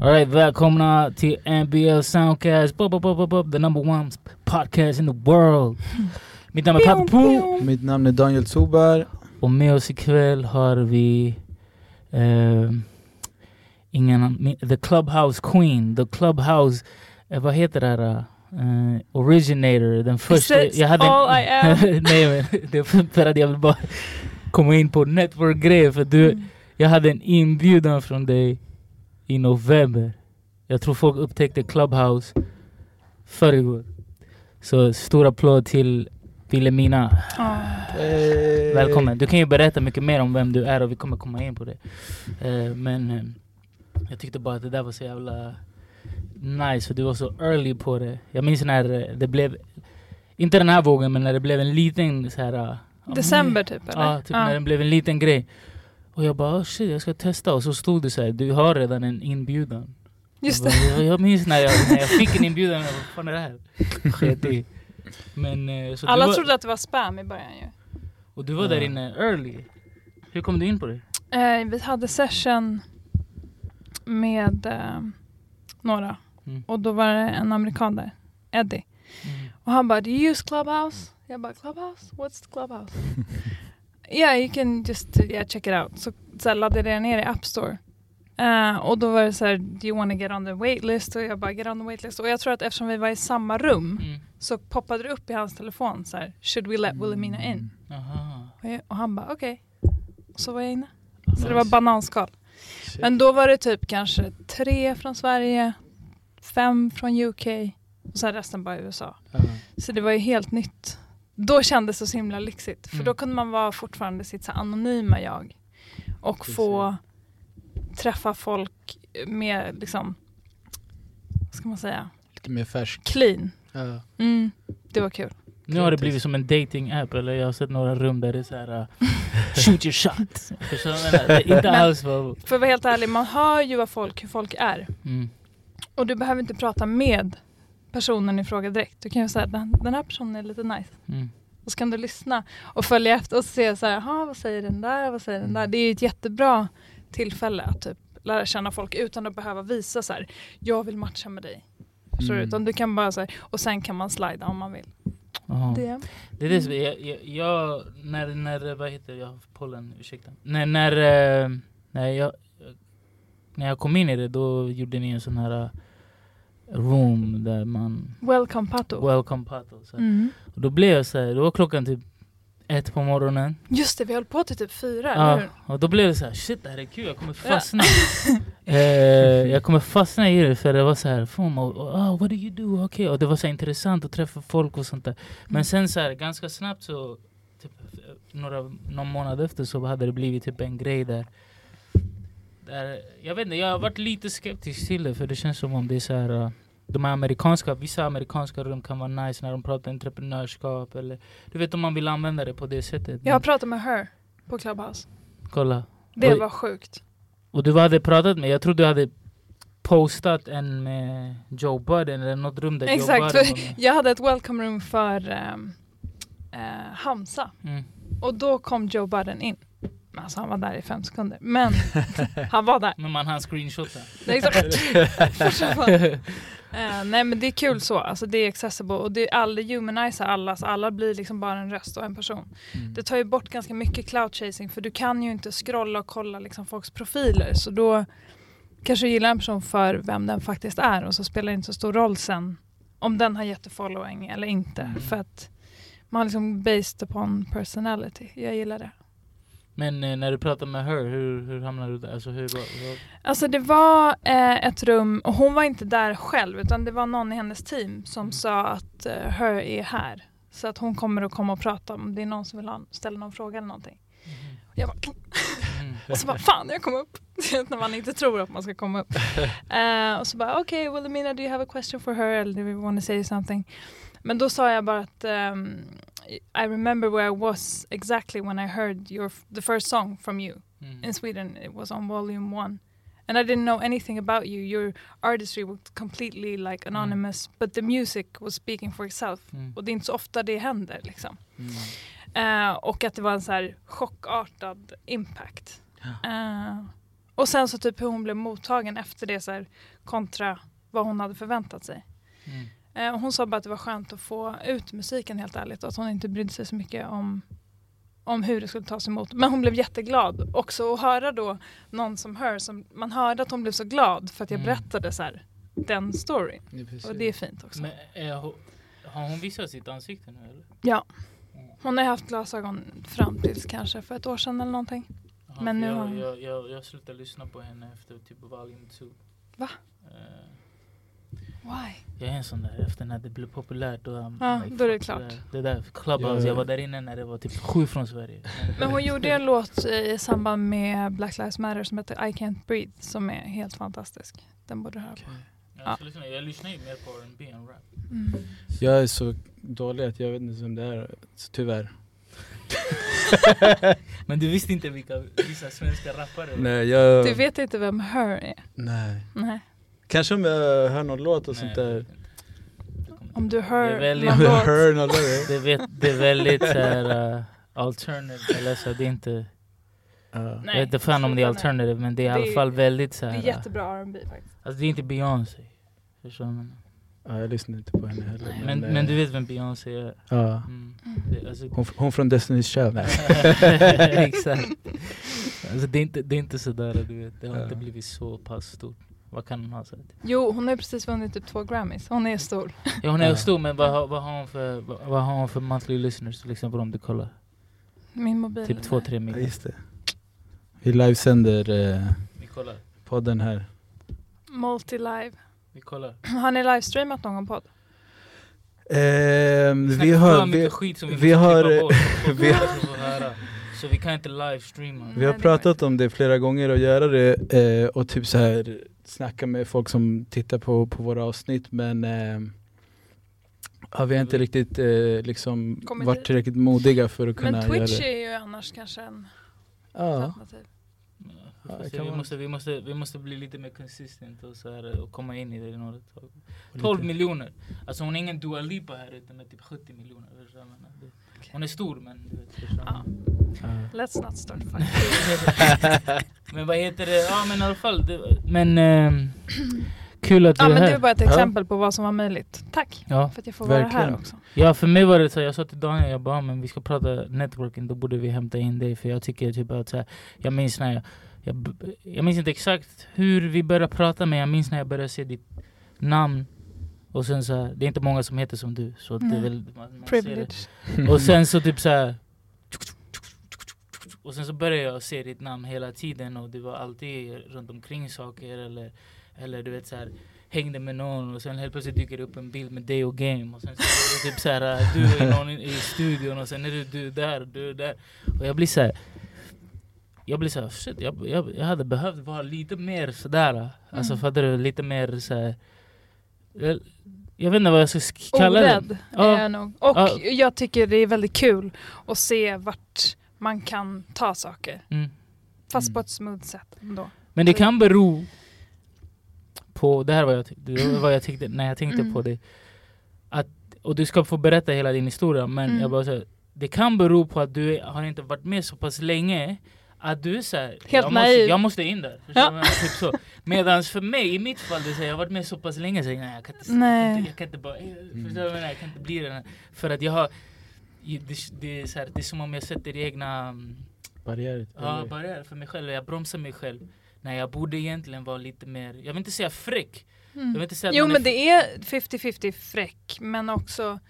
Alright, välkomna till NBL Soundcast, bu, bu, bu, bu, the number one podcast in the world. Mitt namn är Papi Poo Mitt namn är Daniel Zubar. och med oss ikväll har vi eh, ingen The Clubhouse Queen, The Clubhouse, eh, vad heter det här? eh, originator, den första. Is this all I am? Nej men det är för att jag vill bara komma in på network-grejer för du, Mm. jag hade en inbjudan från dig i november. Jag tror folk upptäckte Clubhouse förrgår. Så stor applåd till Wilhelmina. Ah. Hey. Välkommen. Du kan ju berätta mycket mer om vem du är och vi kommer komma in på det. Eh, men eh, jag tyckte bara att det där var så jävla nice för du var så early på det. Jag minns när det blev, inte den här vågen men när det blev en liten så här... ja, December typ eller? Ja, typ när den blev en liten grej. Och jag bara oh shit jag ska testa och så stod det så här, du har redan en inbjudan. Just jag, det. bara, jag, jag minns när jag, när jag fick en inbjudan, jag bara, vad fan är det här? Sket i. Men, eh, så Alla var, trodde att det var spam i början ju. Och du var där Ja. inne early. Hur kom du in på det? Eh, vi hade session med eh, några Mm. och då var det en amerikan där, Eddie. Och han bara, do you use Clubhouse? Jag bara, Clubhouse? What's the Clubhouse? yeah, you can just yeah, check it out. Så, så laddade jag ner i App Store. Eh, och då var det så här, do you want to get on the waitlist? Och jag bara, get on the waitlist. Och jag tror att eftersom vi var i samma rum Mm. så poppade det upp i hans telefon så här, should we let Wilhelmina in? Aha. Och, jag, och han bara, okej. Och så var jag inne. Så Nice. det var bananskal. Shit. Men då var det typ kanske tre från Sverige, fem från UK och sen resten bara USA. Ja. Så det var ju helt nytt. Då kändes det så himla lyxigt. För Mm. då kunde man vara fortfarande sitt så anonyma jag. Och Precis. få träffa folk med liksom, vad ska man säga, Lite mer färsk. clean. Ja. Mm, det var kul. Nu har det blivit som en dating app eller jag har sett några rum där det är så här uh, shoot your shot. Inte alls vad... För att vara helt ärlig, man hör ju vad folk, hur folk är. Mm. Och du behöver inte prata med personen i fråga direkt. Du kan ju säga den, den här personen är lite nice. Mm. Och så kan du lyssna och följa efter och se så här, "Jaha, vad säger den där, vad säger den där. Det är ju ett jättebra tillfälle att typ lära känna folk utan att behöva visa så här, jag vill matcha med dig. Så Mm. Utan du kan bara så här, och sen kan man slida om man vill. Aha. Det. Det är det som, jag, jag, jag, när, när, vad heter jag pollen, ursäkta. När, när, eh, när, jag, när jag kom in i det då gjorde ni en sån här room där man, Welcome Pato. welcome paddle. Så. Mm. Och då blev jag så här, då var klockan typ ett på morgonen. Just det, vi höll på till typ fyra, eller Ja, hur? och då blev det så här, shit det här är kul, jag kommer Ja. fastna. eh, jag kommer fastna i det för det var så här, fan, oh, oh, what do you do? Okej, och det var så intressant att träffa folk och sånt där. Men Mm. sen så här, ganska snabbt så, typ, några, någon månad efter så hade det blivit typ en grej där, där jag vet inte, jag har varit lite skeptisk till det för det känns som om det är så här uh, de här amerikanska, vissa amerikanska rum kan vara nice när de pratar entreprenörskap eller du vet om man vill använda det på det sättet. Jag har pratat med her på Clubhouse. Kolla. Det Oj. var sjukt. Och du hade pratat med, jag tror du hade postat en med Joe Budden eller något rum där Exakt, Joe Budden med. jag hade ett welcome room för ehm, eh, Hamza. Mm. Och då kom Joe Budden in. Men Alltså han var där i fem sekunder. Men han var där. Men man hann screenshotta. Försvann. Eh, nej men det är kul så. Alltså det är accessible och det är aldrig humanizer alla. Så alla blir liksom bara en röst och en person. Mm. Det tar ju bort ganska mycket cloud chasing för du kan ju inte scrolla och kolla liksom folks profiler. Så då kanske du gillar en person för vem den faktiskt är och så spelar det inte så stor roll sen om den har jättefollowing eller inte. Mm. För att man har liksom based upon personality. Jag gillar det. Men eh, när du pratade med her, hur, hur hamnade du där? Alltså, hur, vad, Alltså det var eh, ett rum, och hon var inte där själv utan det var någon i hennes team som Mm. sa att eh, Her är här. Så att hon kommer att komma och prata om det är någon som vill ha, ställa någon fråga eller någonting. Och jag bara, Mm. och så bara fan jag kom upp. när man inte tror att man ska komma upp. Eh, och så bara okej okay, Wilhelmina do you have a question for her eller do you want to say something? Men då sa jag bara att um, I remember where I was exactly when I heard your the first song from you. Mm. in Sweden. It was on volume one. And I didn't know anything about you. Your artistry was completely like anonymous, but the music was speaking for itself. Mm. Och det är inte så ofta det händer liksom. Mm. Eh, och att det var en så här chockartad impact. Eh, Och sen så typ hur hon blev mottagen efter det så här, kontra vad hon hade förväntat sig. Mm. Eh, hon sa bara att det var skönt att få ut musiken helt ärligt och att hon inte brydde sig så mycket om, om hur det skulle tas emot. Men hon blev jätteglad också att höra då någon som hör, som, man hörde att hon blev så glad för att jag Mm. berättade så här, den storyn. Ja, precis. Och det är fint också. Men är hon, har hon visat sitt ansikte nu eller? Ja. Mm. Hon har haft glasögon fram tills kanske för ett år sedan eller någonting. Jaha, Men nu jag, har hon- jag, jag, jag slutade lyssna på henne efter typ volume 2. Va? Eh, Why? jag är en sån där, efter när det blev populärt då, I'm Ja, like, då är det klart. där. Det där Clubhouse, Ja. jag var där inne när det var typ sju från Sverige. Men hon gjorde en låt i samband med Black Lives Matter som heter I Can't Breathe som är helt fantastisk. Den borde du höra på. Jag, ska lyssna, jag lyssnar ju mer på R&B än rap. Mm. Jag är så dålig att jag vet inte vem det är, så tyvärr. Men du visste inte vilka vissa svenska rappare var? Nej, jag... Du vet inte vem Her är? Nej. Nej. Kanske om jag hör någon låt och Nej, sånt där. vet. Det Om du hör Det väldigt, någon låt. hör någon låt. det, vet, det är väldigt såhär uh, alternative, eller så det är inte. Nej, jag är inte fan om det är alternative men det är i Det alla fall väldigt Det såhär, är uh, jättebra R&B faktiskt. alltså det är inte Beyoncé. Förstår du? Ja, jag lyssnar inte på henne heller. Men, eh, men du vet vem Beyoncé är? Ja. Mm. Mm. Det, alltså, Hon, hon från Destiny's Child. Exakt. Alltså det är inte, det är inte sådär du vet, det har Ja. inte blivit så pass stort. Vad kan hon ha sagt? Jo, hon har precis vunnit typ två Grammys. Hon är stor. Ja hon är Ja. stor men vad, har- vad, har hon för, vad, vad har hon för monthly listeners till exempel om du kollar? Min mobil. Typ 2-3 Ja, miljoner. just det. Vi livesänder eh, Vi kollar. podden här. Multi-live. Vi kollar. Har ni livestreamat någon podd? Ehm, vi för har, vi, skit som vi, vi har- bort. Vi har-. Så vi kan inte livestreama. vi har pratat om det flera gånger att göra det eh, och typ så här snacka med folk som tittar på, på våra avsnitt men ehm, ja, vi har inte riktigt eh, liksom varit dit. tillräckligt modiga för att kunna Men göra Twitch det. är ju annars kanske en Ja, alternativ. Ja, se, vi, måste, vi, måste, vi måste bli lite mer consistent och, så här, och komma in i det några tag. och 12 lite- miljoner. Alltså hon är ingen Dua Lipa här med typ 70 miljoner. Hon är stor men du vet. Ja. Ja. Let's not start fighting. men vad heter det? Ja men i alla fall. Det, men ehm, kul att du Ja är men här. det är bara ett Ja. exempel på vad som var möjligt. Tack Ja. för att jag får vara här Verkligen. också. ja för mig var det så, jag sa till Daniel, jag bara men vi ska prata networking, då borde vi hämta in dig för jag tycker typ att så här, jag minns när jag, jag, jag minns inte exakt hur vi började prata men jag minns när jag började se ditt namn och sen så här, det är inte många som heter som du så att det är väl, man, man. Privilege. Och sen så typ så här. Och sen så började jag se ditt namn hela tiden och det var alltid runt omkring saker eller, eller du vet så här hängde med någon och sen helt plötsligt dyker det upp en bild med dig och Game och sen så är det typ så här du är någon i, studion och sen är det du där du där och jag blir så här. Jag blir så här, shit, jag, jag, jag hade behövt vara lite mer sådär. Alltså Mm. fattar du? Lite mer så här, jag, jag vet inte vad jag ska sk- kalla. Orädd Ja. är jag nog. Och Ja. jag tycker det är väldigt kul att se vart man kan ta saker. Mm. Fast Mm. på ett smooth sätt ändå. Men det kan bero på, det här var jag, det var jag tyckte när jag tänkte Mm. på det. Att, och du ska få berätta hela din historia men Mm. jag bara säger det kan bero på att du har inte varit med så pass länge att du är såhär, jag, måste, naiv. jag måste in där. Ja. jag typ så. Medan för mig, i mitt fall, det är så jag har varit med så pass länge så jag, nej, jag kan inte, Nej. Jag, inte, jag kan inte bara, eh, förstår du vad jag kan inte bli den här. För att jag har, det, det, är så här, det är som om jag sätter egna mm, Barriär. Ja, eller? barriär för mig själv. Jag bromsar mig själv. Nej, jag borde egentligen vara lite mer, jag vill inte säga fräck. Jag vill Mm. inte säga Jo men är det är 50-50 fräck men också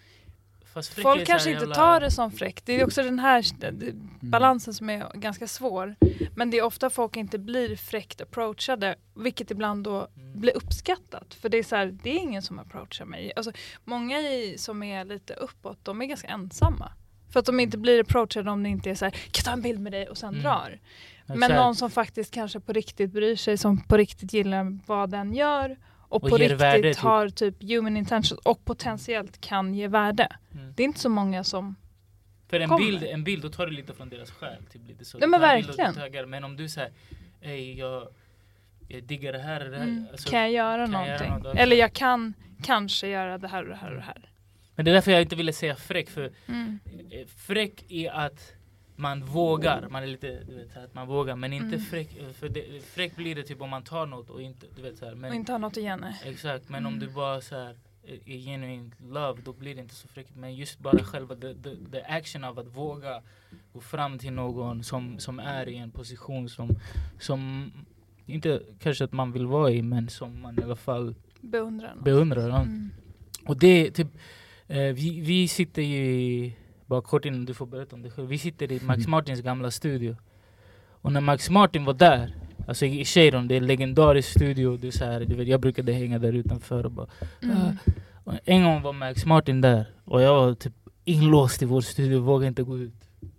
folk kanske inte jävla- tar det som fräck. Det är också den här Mm. balansen som är ganska svår. Men det är ofta folk inte blir fräckt approachade vilket ibland då Mm. blir uppskattat. För det är så här, det är ingen som approachar mig. Alltså, många i, som är lite uppåt, de är ganska ensamma. För att de inte blir approachade om det inte är så här, kan jag ta en bild med dig och sen Mm. drar. Men någon som faktiskt kanske på riktigt bryr sig, som på riktigt gillar vad den gör och, Och på riktigt värde, typ. har typ human intention och potentiellt kan ge värde. Mm. Det är inte så många som... För en kommer. bild, en bild, då tar du lite från deras själ. Typ lite så. Nej, men verkligen. Men om du säger, ey jag, jag diggar det här det här. Mm, Alltså, kan jag göra kan jag göra någonting? något? Eller jag kan kanske göra det här och det här och det här. Men det är därför jag inte ville säga fräck. För Mm. fräck är att man vågar, man är lite, du vet, så att man vågar men inte Mm. fräck, för det, fräck blir det typ om man tar något och inte, du vet så här, Och men inte ha något igen. nej. Exakt, men om Mm. du bara så här är är genuine love då blir det inte så fräckt. Men just bara själva the, the, the action av att våga gå fram till någon som, som är i en position som, som inte kanske att man vill vara i men som man i alla fall Beundrar beundrar. Mm. Och det typ, eh, vi, vi sitter ju i, bara kort innan du får berätta om det själv, vi sitter i Max Mm. Martins gamla studio. Och när Max Martin var där, alltså i Cheiron, det är en legendarisk studio, det är så här, du vet, jag brukade hänga där utanför och bara Mm. och en gång var Max Martin där och jag var typ inlåst i vår studio, vågade inte gå ut.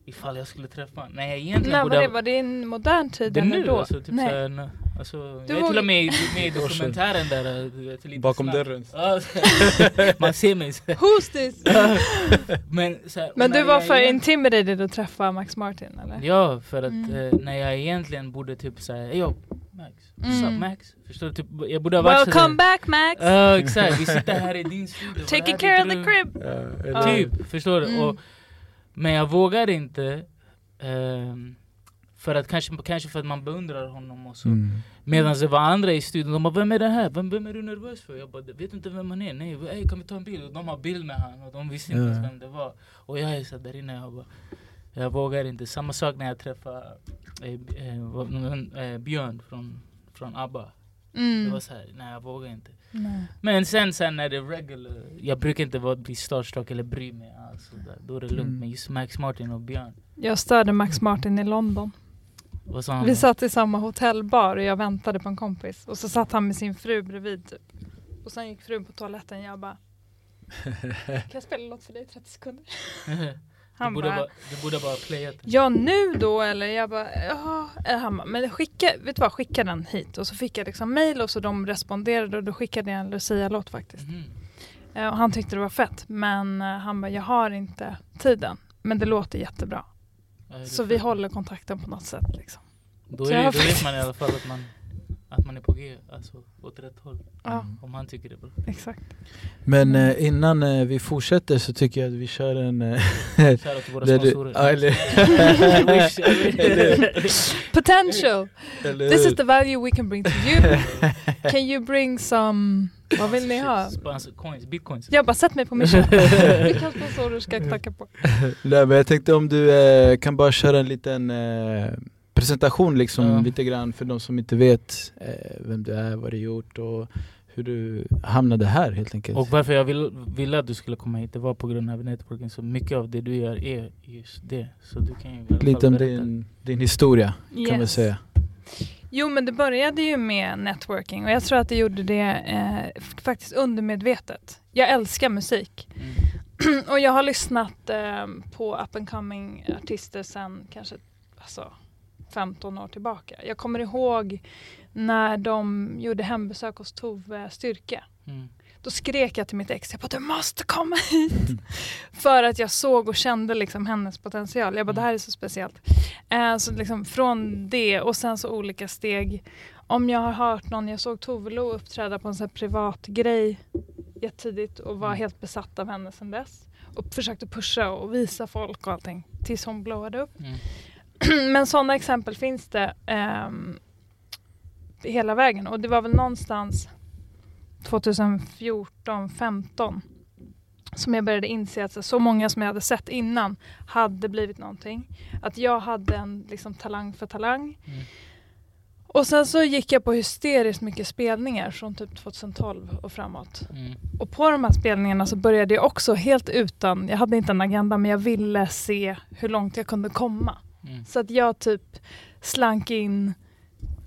Ifall jag skulle träffa honom. Nej egentligen När borde var det? jag... Var det i en modern tid Det är nu då? alltså, typ Nej. såhär, nå- alltså, Du Jag är till och med i- med i dokumentären där, lite Bakom snabbt. dörren. Man ser mig. Who's this? Men, så här, Men du var för egent- intimidated att träffa Max Martin eller? Ja, för att Mm. eh, när jag egentligen borde typ säga Yo Max, what's Mm. up Max? Förstår du? Typ, jag borde ha varit Welcome sådär- back Max! Ja exakt, vi sitter här i din studio. Taking care of the crib! Eller- Typ, förstår du? Mm. Och, men jag vågar inte ehm, för att kanske, kanske för att man beundrar honom och så. Mm. Medan det var andra i studion, de bara 'Vem är det här? Vem, vem är du nervös för?' Jag bara 'Vet inte vem han är? Nej, ey, kan vi ta en bild?' Och de har bild med han och de visste inte Ja. ens vem det var. Och jag är så där inne, jag bara Jag vågar inte. Samma sak när jag träffade eh, eh, eh, Björn från, från ABBA. Det Mm. var så här, nej jag vågar inte. Nej. Men sen, sen när det är regular, jag brukar inte vara, bli starstruck eller bry mig alls. Då är det lugnt. Mm. Men just Max Martin och Björn, Jag störde Max Martin i London. Vi satt i samma hotellbar och jag väntade på en kompis. Och så satt han med sin fru bredvid typ. Och sen gick frun på toaletten jag bara Kan jag spela en låt för dig i 30 sekunder? du, Han borde bara du borde bara playat. Ja nu då eller? Jag bara ja. Eller han bara, men skicka, vet du vad, skicka den hit. Och så fick jag liksom mail och så de responderade och då skickade jag en Lucia-låt faktiskt. Eh, Och han tyckte det var fett. Men eh, han bara, jag har inte tiden. Men det låter jättebra. Så vi håller kontakten på något sätt liksom. Då, är då vet man i alla fall att man, att man är på G, alltså åt rätt håll. Ja, Mm. Om han tycker det är bra. exakt. Men eh, innan eh, vi fortsätter så tycker jag att vi kör en... Eh, Shoutout till våra sponsorer. eller- Potential! This is the value we can bring to you. Can you bring some... Vad vill ni ha? Sponsor, coins, bitcoins. Jag bara, sätt mig på mission. Vilka sponsorer ska jag knacka på? Nej men jag tänkte om du eh, kan bara köra en liten eh, presentation liksom Ja. lite grann för de som inte vet eh, vem du är, vad du gjort och hur du hamnade här helt enkelt. Och varför jag vill, ville att du skulle komma hit, det var på grund av networking. Så mycket av det du gör är just det. Så du kan ju lite om din, din historia kan man Yes. säga. Jo men det började ju med networking och jag tror att det gjorde det eh, faktiskt undermedvetet. Jag älskar musik Mm. och jag har lyssnat eh, på up and coming artister sedan kanske alltså, 15 år tillbaka. Jag kommer ihåg när de gjorde hembesök hos Tove Styrke. Mm. Då skrek jag till mitt ex, jag bara du måste komma hit. För att jag såg och kände liksom hennes potential. Jag bara det här är så speciellt. Eh, så liksom från det och sen så olika steg. Om jag har hört någon, jag såg Tove Lo uppträda på en sån privat grej jättetidigt och var Mm. helt besatt av henne sedan dess. Och försökte pusha och visa folk och allting tills hon blowade upp. Mm. Men sådana exempel finns det ehm, hela vägen. Och det var väl någonstans 2014, 15 som jag började inse att så- många som jag hade sett innan hade blivit någonting. Att jag hade en liksom, talang för talang. Mm. Och sen så gick jag på hysteriskt mycket spelningar från typ 2012 och framåt. Mm. Och på de här spelningarna så började jag också helt utan, jag hade inte en agenda men jag ville se hur långt jag kunde komma. Mm. Så att jag typ slank in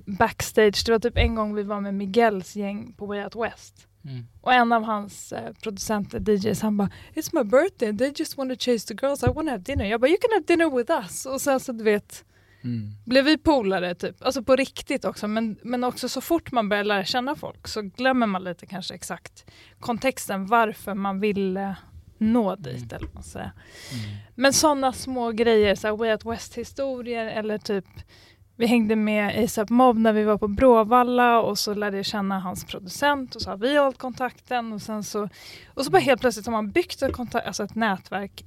backstage. Det var typ en gång vi var med Miguels gäng på Way Out West. Mm. Och en av hans eh, producenter, DJs, han bara It's my birthday, they just want to chase the girls, I want to have dinner. Jag bara You can have dinner with us. Och sen så du vet, Mm. blev vi polare typ. Alltså på riktigt också. Men, men också så fort man börjar lära känna folk så glömmer man lite kanske exakt kontexten varför man ville nå dit. Mm. Eller vad man säger. Mm. Men sådana små grejer, så här Way Out West-historier eller typ vi hängde med ASAP Mob när vi var på Bråvalla och så lärde jag känna hans producent och så har vi hållit kontakten och sen så och så bara helt plötsligt har man byggt ett, kontakt, alltså ett nätverk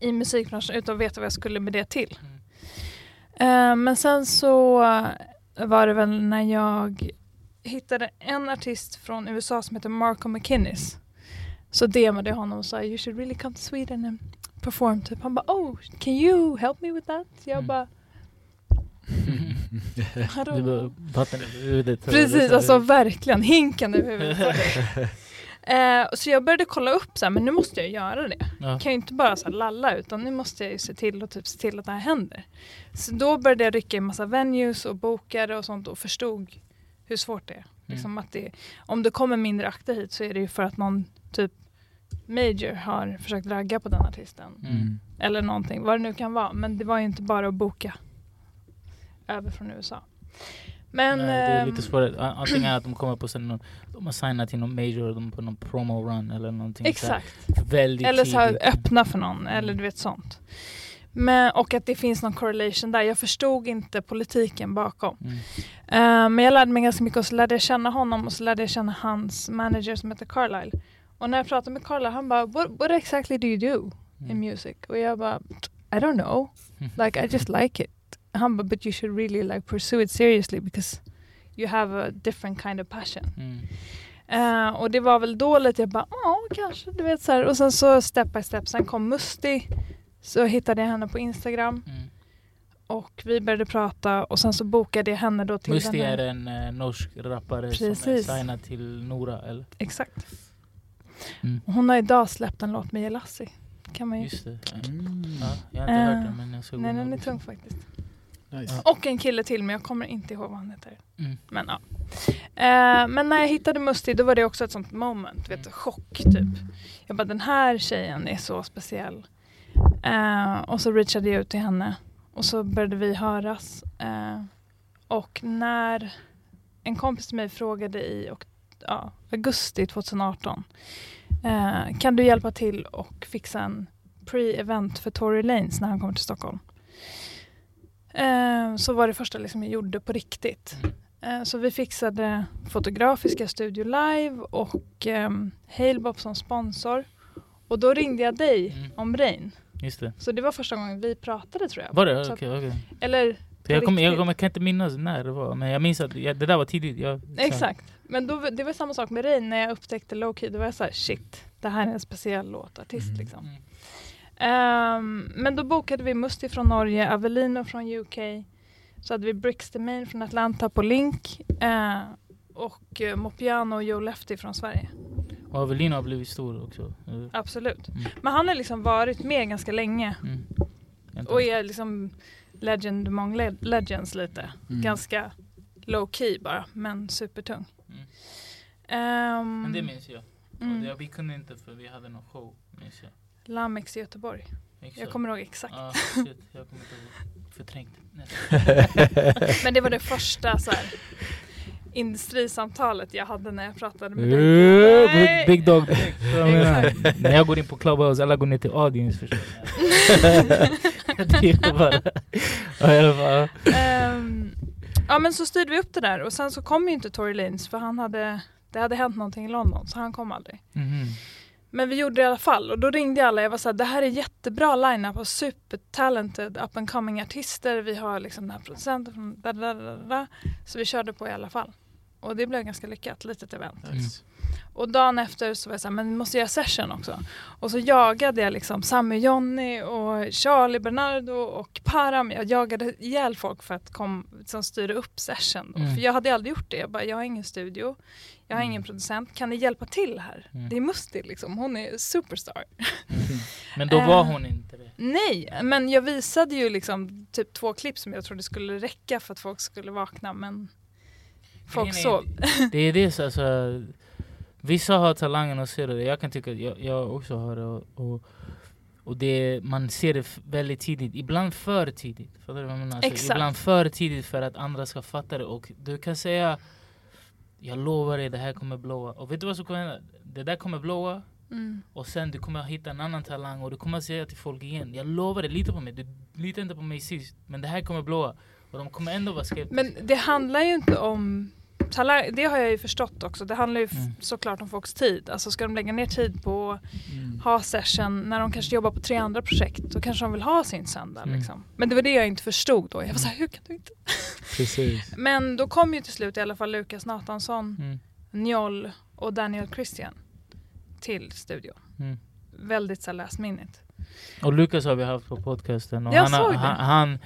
i musikbranschen utan att veta vad jag skulle med det till. Mm. Eh, men sen så var det väl när jag hittade en artist från USA som heter Marco McKinnis. Så DMade jag honom och sa you should really come to Sweden and perform. Typ. Han bara oh can you help me with that? Jag Mm. bara Huvudet. Precis, alltså verkligen hinken över huvudet. Eh, så jag började kolla upp så här, men nu måste jag göra det. Ja. Jag kan ju inte bara så här lalla utan nu måste jag ju se till och typ se till att det här händer. Så då började jag rycka i massa venues och bokade och sånt och förstod hur svårt det är. Liksom att det, om det kommer mindre akter hit så är det ju för att någon typ major har försökt ragga på den artisten. Mm. Eller någonting, vad det nu kan vara. Men det var ju inte bara att boka över från USA. Men, Nej, det är lite ehm, svårare. Antingen att de kommer på sen de har signat till någon major, de är på någon promo run eller någonting. så Exakt. Väldigt Eller så här, öppna för någon, eller Mm. du vet sånt. Men, och att det finns någon correlation där. Jag förstod inte politiken bakom. Mm. Eh, men jag lärde mig ganska mycket och så lärde jag känna honom och så lärde jag känna hans manager som heter Carlisle. Och när jag pratade med Carlisle han bara what, what exactly do you do in Mm. music? Och jag bara I don't know. Like I just like it. Han bara but you should really like pursue it seriously because you have a different kind of passion. Mm. Eh, och det var väl då lite jag bara, ja kanske, du vet så här. Och sen så step by step, sen kom Musti. Så hittade jag henne på Instagram Mm. och vi började prata och sen så bokade jag henne då till Musti är en eh, norsk rappare som är Precis. signad till Nora, eller? Exakt. Mm. Hon har idag släppt en låt med Jelassi. Kan man ju. Just det. Mm. Ja, jag har inte hört Eh, den men jag såg Nej den är tung faktiskt. Nice. Och en kille till men jag kommer inte ihåg vad han heter. Mm. Men ja. Eh, men när jag hittade Musti då var det också ett sånt moment, vet du, chock typ. Jag bara den här tjejen är så speciell. Eh, och så reachade jag ut till henne och så började vi höras. Eh, och när en kompis till mig frågade i och, ja, augusti 2018 eh, kan du hjälpa till och fixa en pre-event för Tory Lanez när han kommer till Stockholm? Eh, så var det första liksom jag gjorde på riktigt. Eh, Så vi fixade fotografiska studio live och um, Halebop som sponsor. Och då ringde jag dig Mm. om Rain. Just det. Så det var första gången vi pratade tror jag. Var det? Okej, att- okej. Eller Jag, kommer, jag, kommer, jag kan inte minnas när det var, men jag minns att jag, det där var tidigt. Jag, Exakt. Men då, det var samma sak med Rain när jag upptäckte Lowkey. Då var jag så här, shit, det här är en speciell låtartist Mm. liksom. Ehm, men då bokade vi Musti från Norge, Avelino från UK. Så hade vi Brix the Main från Atlanta på Link. eh, och uh, Mopiano och Joe Lefty från Sverige. Och Avelino har blivit stor också. Eh, Absolut. Mm. Men han har liksom varit med ganska länge. Mm. Och är liksom legend among le- legends lite. Mm. Ganska low key bara, men supertung. Ehm, Men det minns jag. mm. Det, vi kunde inte för vi hade någon show, minns jag. Lamex i Göteborg. Exakt. Jag kommer ihåg exakt. Ah, shit, jag kommer inte ihåg. Förträngt. Men det var det första så här, industrisamtalet jag hade när jag pratade med dig. Big, big dog När jag går in på Clubhouse, alla går ner till audience förstår bara... Ehm, ja men så styrde vi upp det där och sen så kom ju inte Tory Lanez för han hade, det hade hänt någonting i London så han kom aldrig. Mhm. Men vi gjorde det i alla fall och då ringde jag alla. Jag var såhär, det här är jättebra line-up av supertalented up and coming artister. Vi har liksom den här producenten från da, da, da, da. Så vi körde på i alla fall. Och det blev ganska lyckat, litet event. Nice. Och dagen efter så var jag såhär, men vi måste göra session också. Och så jagade jag liksom Sammy Jonny och Charlie Bernardo och Param. Jag jagade ihjäl folk för att kom, som styra upp session. Då. Mm. För jag hade aldrig gjort det. Jag bara, jag har ingen studio. Jag har Mm. ingen producent. Kan ni hjälpa till här? Mm. Det är Musti liksom. Hon är superstar. Men då var hon inte det. Nej, men jag visade ju liksom typ två klipp som jag trodde skulle räcka för att folk skulle vakna. Men folk Nej, nej, sov. Det är det, så alltså, vissa har talangen och ser det. Jag kan tycka att jag, jag också har det. Och, och, och det, man ser det väldigt tidigt, ibland för tidigt. Fattar du vad jag menar? Alltså, ibland för tidigt för att andra ska fatta det. Och du kan säga, jag lovar dig det här kommer blåa. Och vet du vad som kommer hända? Det där kommer blåa. Mm. Och sen du kommer hitta en annan talang och du kommer säga till folk igen Jag lovar dig, lita på mig. Du litade inte på mig sist. Men det här kommer blåa. Och de kommer ändå vara skeptiska. Men det handlar ju inte om talang, det har jag ju förstått också. Det handlar ju Mm. såklart om folks tid. Alltså ska de lägga ner tid på Mm. ha session när de kanske jobbar på tre andra projekt då kanske de vill ha sin söndag. Mm. Liksom. Men det var det jag inte förstod då. Jag var såhär, hur kan du inte? Precis. Men då kom ju till slut i alla fall Lukas Nathansson, Mm. Njol och Daniel Christian till studion. Mm. Väldigt så här last minute. Och Lukas har vi haft på podcasten. Och Jag han, såg det. han, han,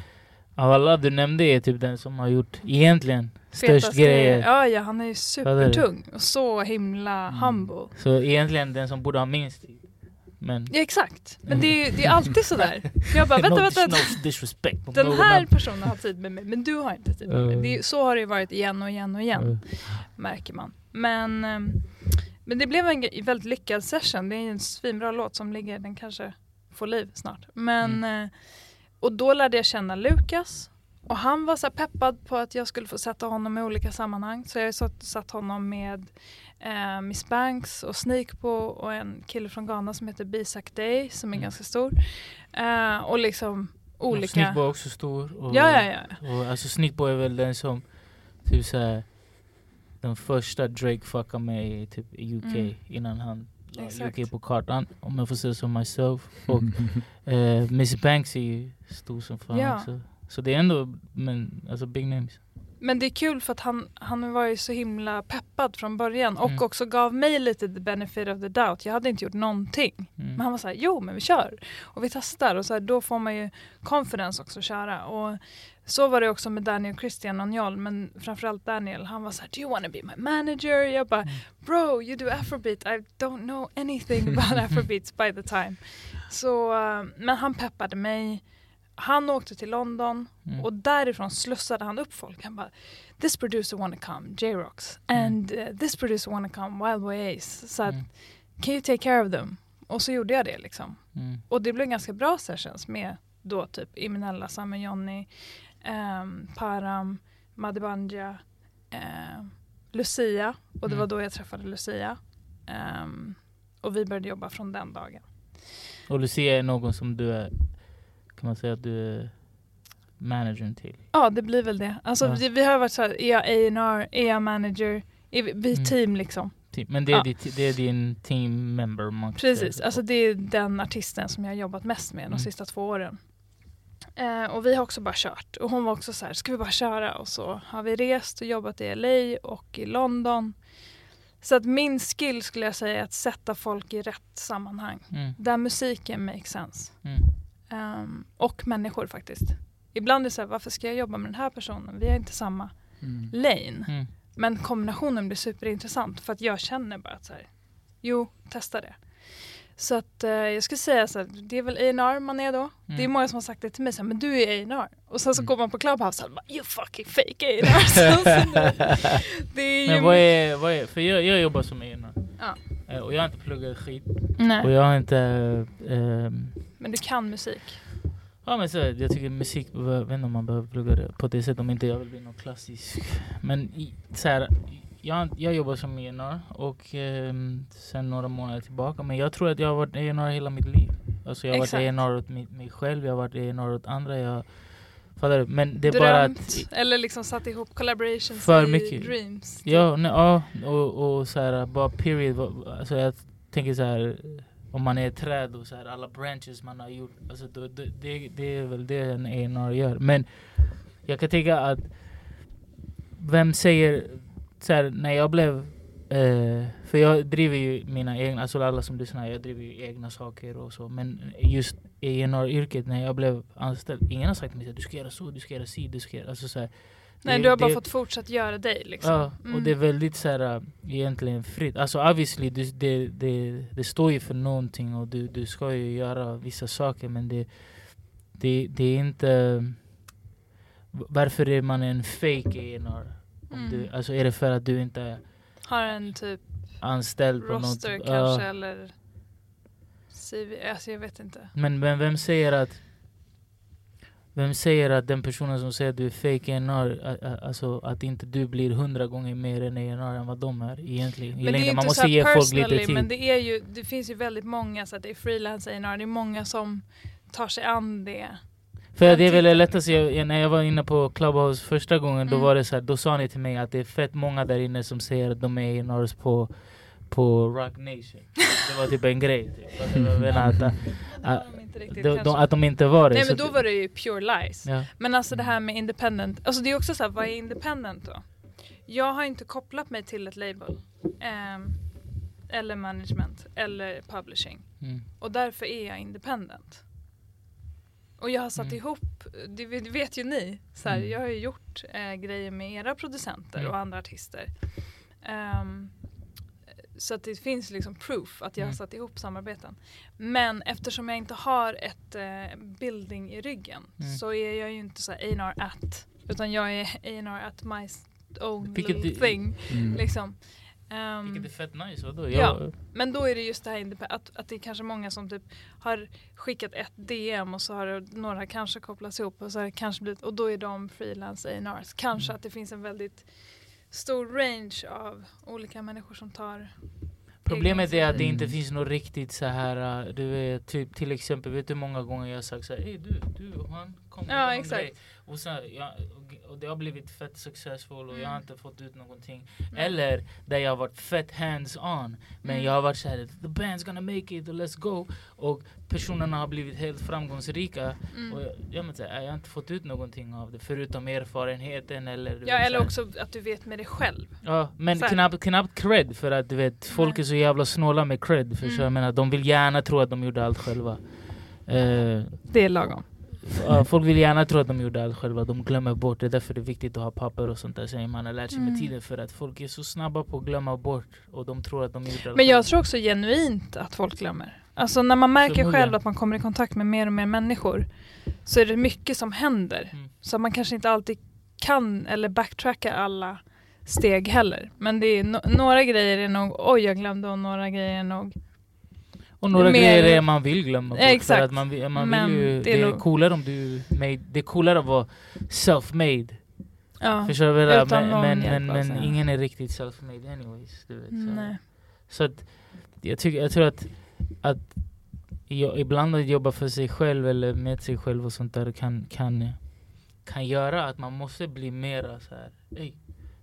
av alla du nämnde är typ den som har gjort egentligen störst grejer. Ja, ja, han är ju supertung och så himla Mm. humble. Så egentligen den som borde ha minst. Men Ja, exakt. Men det är, det är alltid sådär. Jag bara, vänta, vänta. disrespect. Den här personen har tid med mig, men du har inte tid med mig. Det är, så har det ju varit igen och igen och igen, Uh, märker man. Men, ehm, men det blev en väldigt lyckad session. Det är en svinbra låt som ligger, den kanske får liv snart. Men, eh, och då lärde jag känna Lukas. Och han var så peppad på att jag skulle få sätta honom i olika sammanhang. Så jag har satt, satt honom med eh, Miss Banks och Sneakbo och en kille från Ghana som heter Bisak Day som är Mm. ganska stor. Eh, och liksom olika... Sneakboy är också stor. Och, Ja, ja, ja. Och, alltså Sneakboy är väl den som typ såhär den första Drake fuckade med i typ i UK Mm. innan han. UK på kartan. Om jag får säga så myself. Och eh, Miss Banks är ju stor som fan Ja. också. Så det är ändå men, alltså big names. Men det är kul för att han, han var ju så himla peppad från början och Mm. också gav mig lite the benefit of the doubt. Jag hade inte gjort någonting. Mm. Men han var så här, jo men vi kör. Och vi testar och så här, då får man ju confidence också att köra. Och så var det också med Daniel Christian och Njol, men framförallt Daniel. Han var så här, do you wanna be my manager? Jag bara, Mm. bro you do afrobeat, I don't know anything about afrobeats by the time. Så, eh, men han peppade mig. Han åkte till London Mm. och därifrån slussade han upp folk. Han bara, this producer wanna come, J-Rocks. And uh, this producer wanna come, Wild Way Ace. Så att, Mm. can you take care of them? Och så gjorde jag det liksom. Mm. Och det blev ganska bra sessions med då typ Imenella, Samme Johnny, ehm, Param, Madibanja, ehm, Lucia. Och det Mm. var då jag träffade Lucia. Ehm, och vi började jobba från den dagen. Och Lucia är någon som du är, kan man säga att du är managern till? Ja, det blir väl det. Alltså Ja. vi, vi har varit så här, är jag A&R, är jag manager, är vi, vi Mm. team liksom. Men det är, Ja. ditt, det är din team member Precis, alltså det är den artisten som jag jobbat mest med de Mm. sista två åren. Eh, och vi har också bara kört. Och hon var också så här, ska vi bara köra? Och så har vi rest och jobbat i LA och i London. Så att min skill skulle jag säga är att sätta folk i rätt sammanhang. Mm. Där musiken makes sense. Mm. Ehm, och människor faktiskt. Ibland är det så här, varför ska jag jobba med den här personen? Vi har inte samma Mm. lane. Mm. Men kombinationen blir superintressant för att jag känner bara att så här, jo, testa det. Så att eh, jag skulle säga så här, det är väl A&R man är då. Mm. Det är många som har sagt det till mig, så här, men du är A&R. Och sen så Mm. går man på Clubhouse och bara, you fucking fake A&R. Det- är. Men vad är, vad är, för jag, jag jobbar som ena. Ja. Eh, Och jag har inte pluggat skit. Och Nej, jag har inte... ehm, men du kan musik. ja men så, jag tycker musik, jag vet inte om man behöver plugga det på det sättet om inte jag vill bli någon klassisk. Men i, så här, jag, jag jobbar som ENR och um, sen några månader tillbaka. Men jag tror att jag har varit ENR hela mitt liv. Alltså jag har Exakt. varit ENR åt mig, mig själv, jag har varit ENR åt andra. Jag, fattar du? Men det är bara Drömt, att... eller liksom satt ihop collaborations För i mycket. dreams. typ. Ja, nej, ja och, och så här, bara period. Alltså jag tänker så här, om man är ett träd och så här, alla branches man har gjort. Alltså då, det, det, det är väl det en A&R gör. Men jag kan tänka att vem säger så här, när jag blev eh, för jag driver ju mina egna, alltså alla som lyssnar, jag driver ju egna saker och så. Men just A&R-yrket, när jag blev anställd, ingen har sagt till mig att du ska göra så, du ska göra si, du ska göra... Alltså så här, Nej, det- du har bara det- fått fortsätta göra dig liksom. Ja, och Mm. det är väldigt så här, äh, egentligen fritt. Alltså obviously, det, det, det, det står ju för någonting och du, du ska ju göra vissa saker men det, det, det är inte... Varför är man en fake A&R? Om Mm. du, alltså är det för att du inte Har en typ anställd på roster något... kanske Ja. eller CV, alltså jag vet inte. Men, men vem säger att vem säger att den personen som säger att du är fake ä- alltså att inte du blir hundra gånger mer än A&R än vad de är egentligen? I Men det är längden, man måste ge folk lite tid. men det är ju, det finns ju väldigt många så att det är freelance A&R, det är många som tar sig an det. För det är väl tittar. det lättaste, jag, när jag var inne på Clubhouse första gången, då Mm. var det så här, då sa ni till mig att det är fett många där inne som säger att de är A&Rs på, på Rock Nation. Det var typ en grej. Typ. Menar? Att, Ah, var de att de inte var det. Nej men då att- var det ju pure lies. ja. Men alltså det här med independent, alltså det är också så här, vad är independent då? Jag har inte kopplat mig till ett label. ehm, eller management, eller publishing. Mm. Och därför är jag independent. Och jag har satt Mm. ihop, det vet- ju ni, så här, Mm. jag har ju gjort eh, grejer med era producenter Mm. och andra artister. Ehm, så att det finns liksom proof att jag har Mm. satt ihop samarbeten. Men eftersom jag inte har ett eh, building i ryggen Mm. så är jag ju inte så A&R at, utan jag är A&R at my own Vilket little thing. Liksom. Ehm, Vilket är fett nice, vadå? Ja. Jag, men då är det just det här att, att det är kanske många som typ har skickat ett DM och så har några kanske kopplats ihop och så har kanske blivit, och då är de freelance A&Rs. Kanske Mm. att det finns en väldigt stor range av olika människor som tar Problemet är att det inte finns något riktigt så här, uh, du vet, typ till exempel, vet du hur många gånger jag har sagt såhär, ey du, du, han kom Ja, exakt. grej. Och, sen, ja, och, det har blivit fett successful och jag har Mm. inte fått ut någonting. Nej. Eller där jag har varit fett hands on. Men Mm. jag har varit såhär, the band's gonna make it, let's go. Och personerna har blivit helt framgångsrika. Mm. Och jag, jag, men, så här, jag har inte fått ut någonting av det förutom erfarenheten eller... Ja eller så också att du vet med dig själv. Ja, men Så knappt, knappt cred för att du vet, folk är så jävla snåla med cred. För så Mm. jag menar, de vill gärna tro att de gjorde allt själva. Eh, Det är lagom. Folk vill gärna tro att de gjorde allt själva, de glömmer bort. Det är därför det är viktigt att ha papper och sånt där säger man har lärt sig med Mm. tiden. För att folk är så snabba på att glömma bort och de tror att de gjorde allt Men jag själva. tror också genuint att folk glömmer. Alltså när man märker själv att man kommer i kontakt med mer och mer människor så är det mycket som händer. Mm. Så man kanske inte alltid kan eller backtracka alla steg heller. Men det är no- några grejer är nog oj jag glömde och några grejer är nog Och några mer- grejer är man vill glömma bort. Exakt. För att man man Men vill ju, det det är är, nog- coolare om du made, det är coolare att vara self-made. ja. Förstår du vad Men, men, men, men alltså. ingen är riktigt self-made anyways. Du vet, så. Nej. Så att, jag, tycker, jag tror att, att jag, ibland att jobba för sig själv eller med sig själv och sånt där kan, kan, kan göra att man måste bli mera så här. Ey,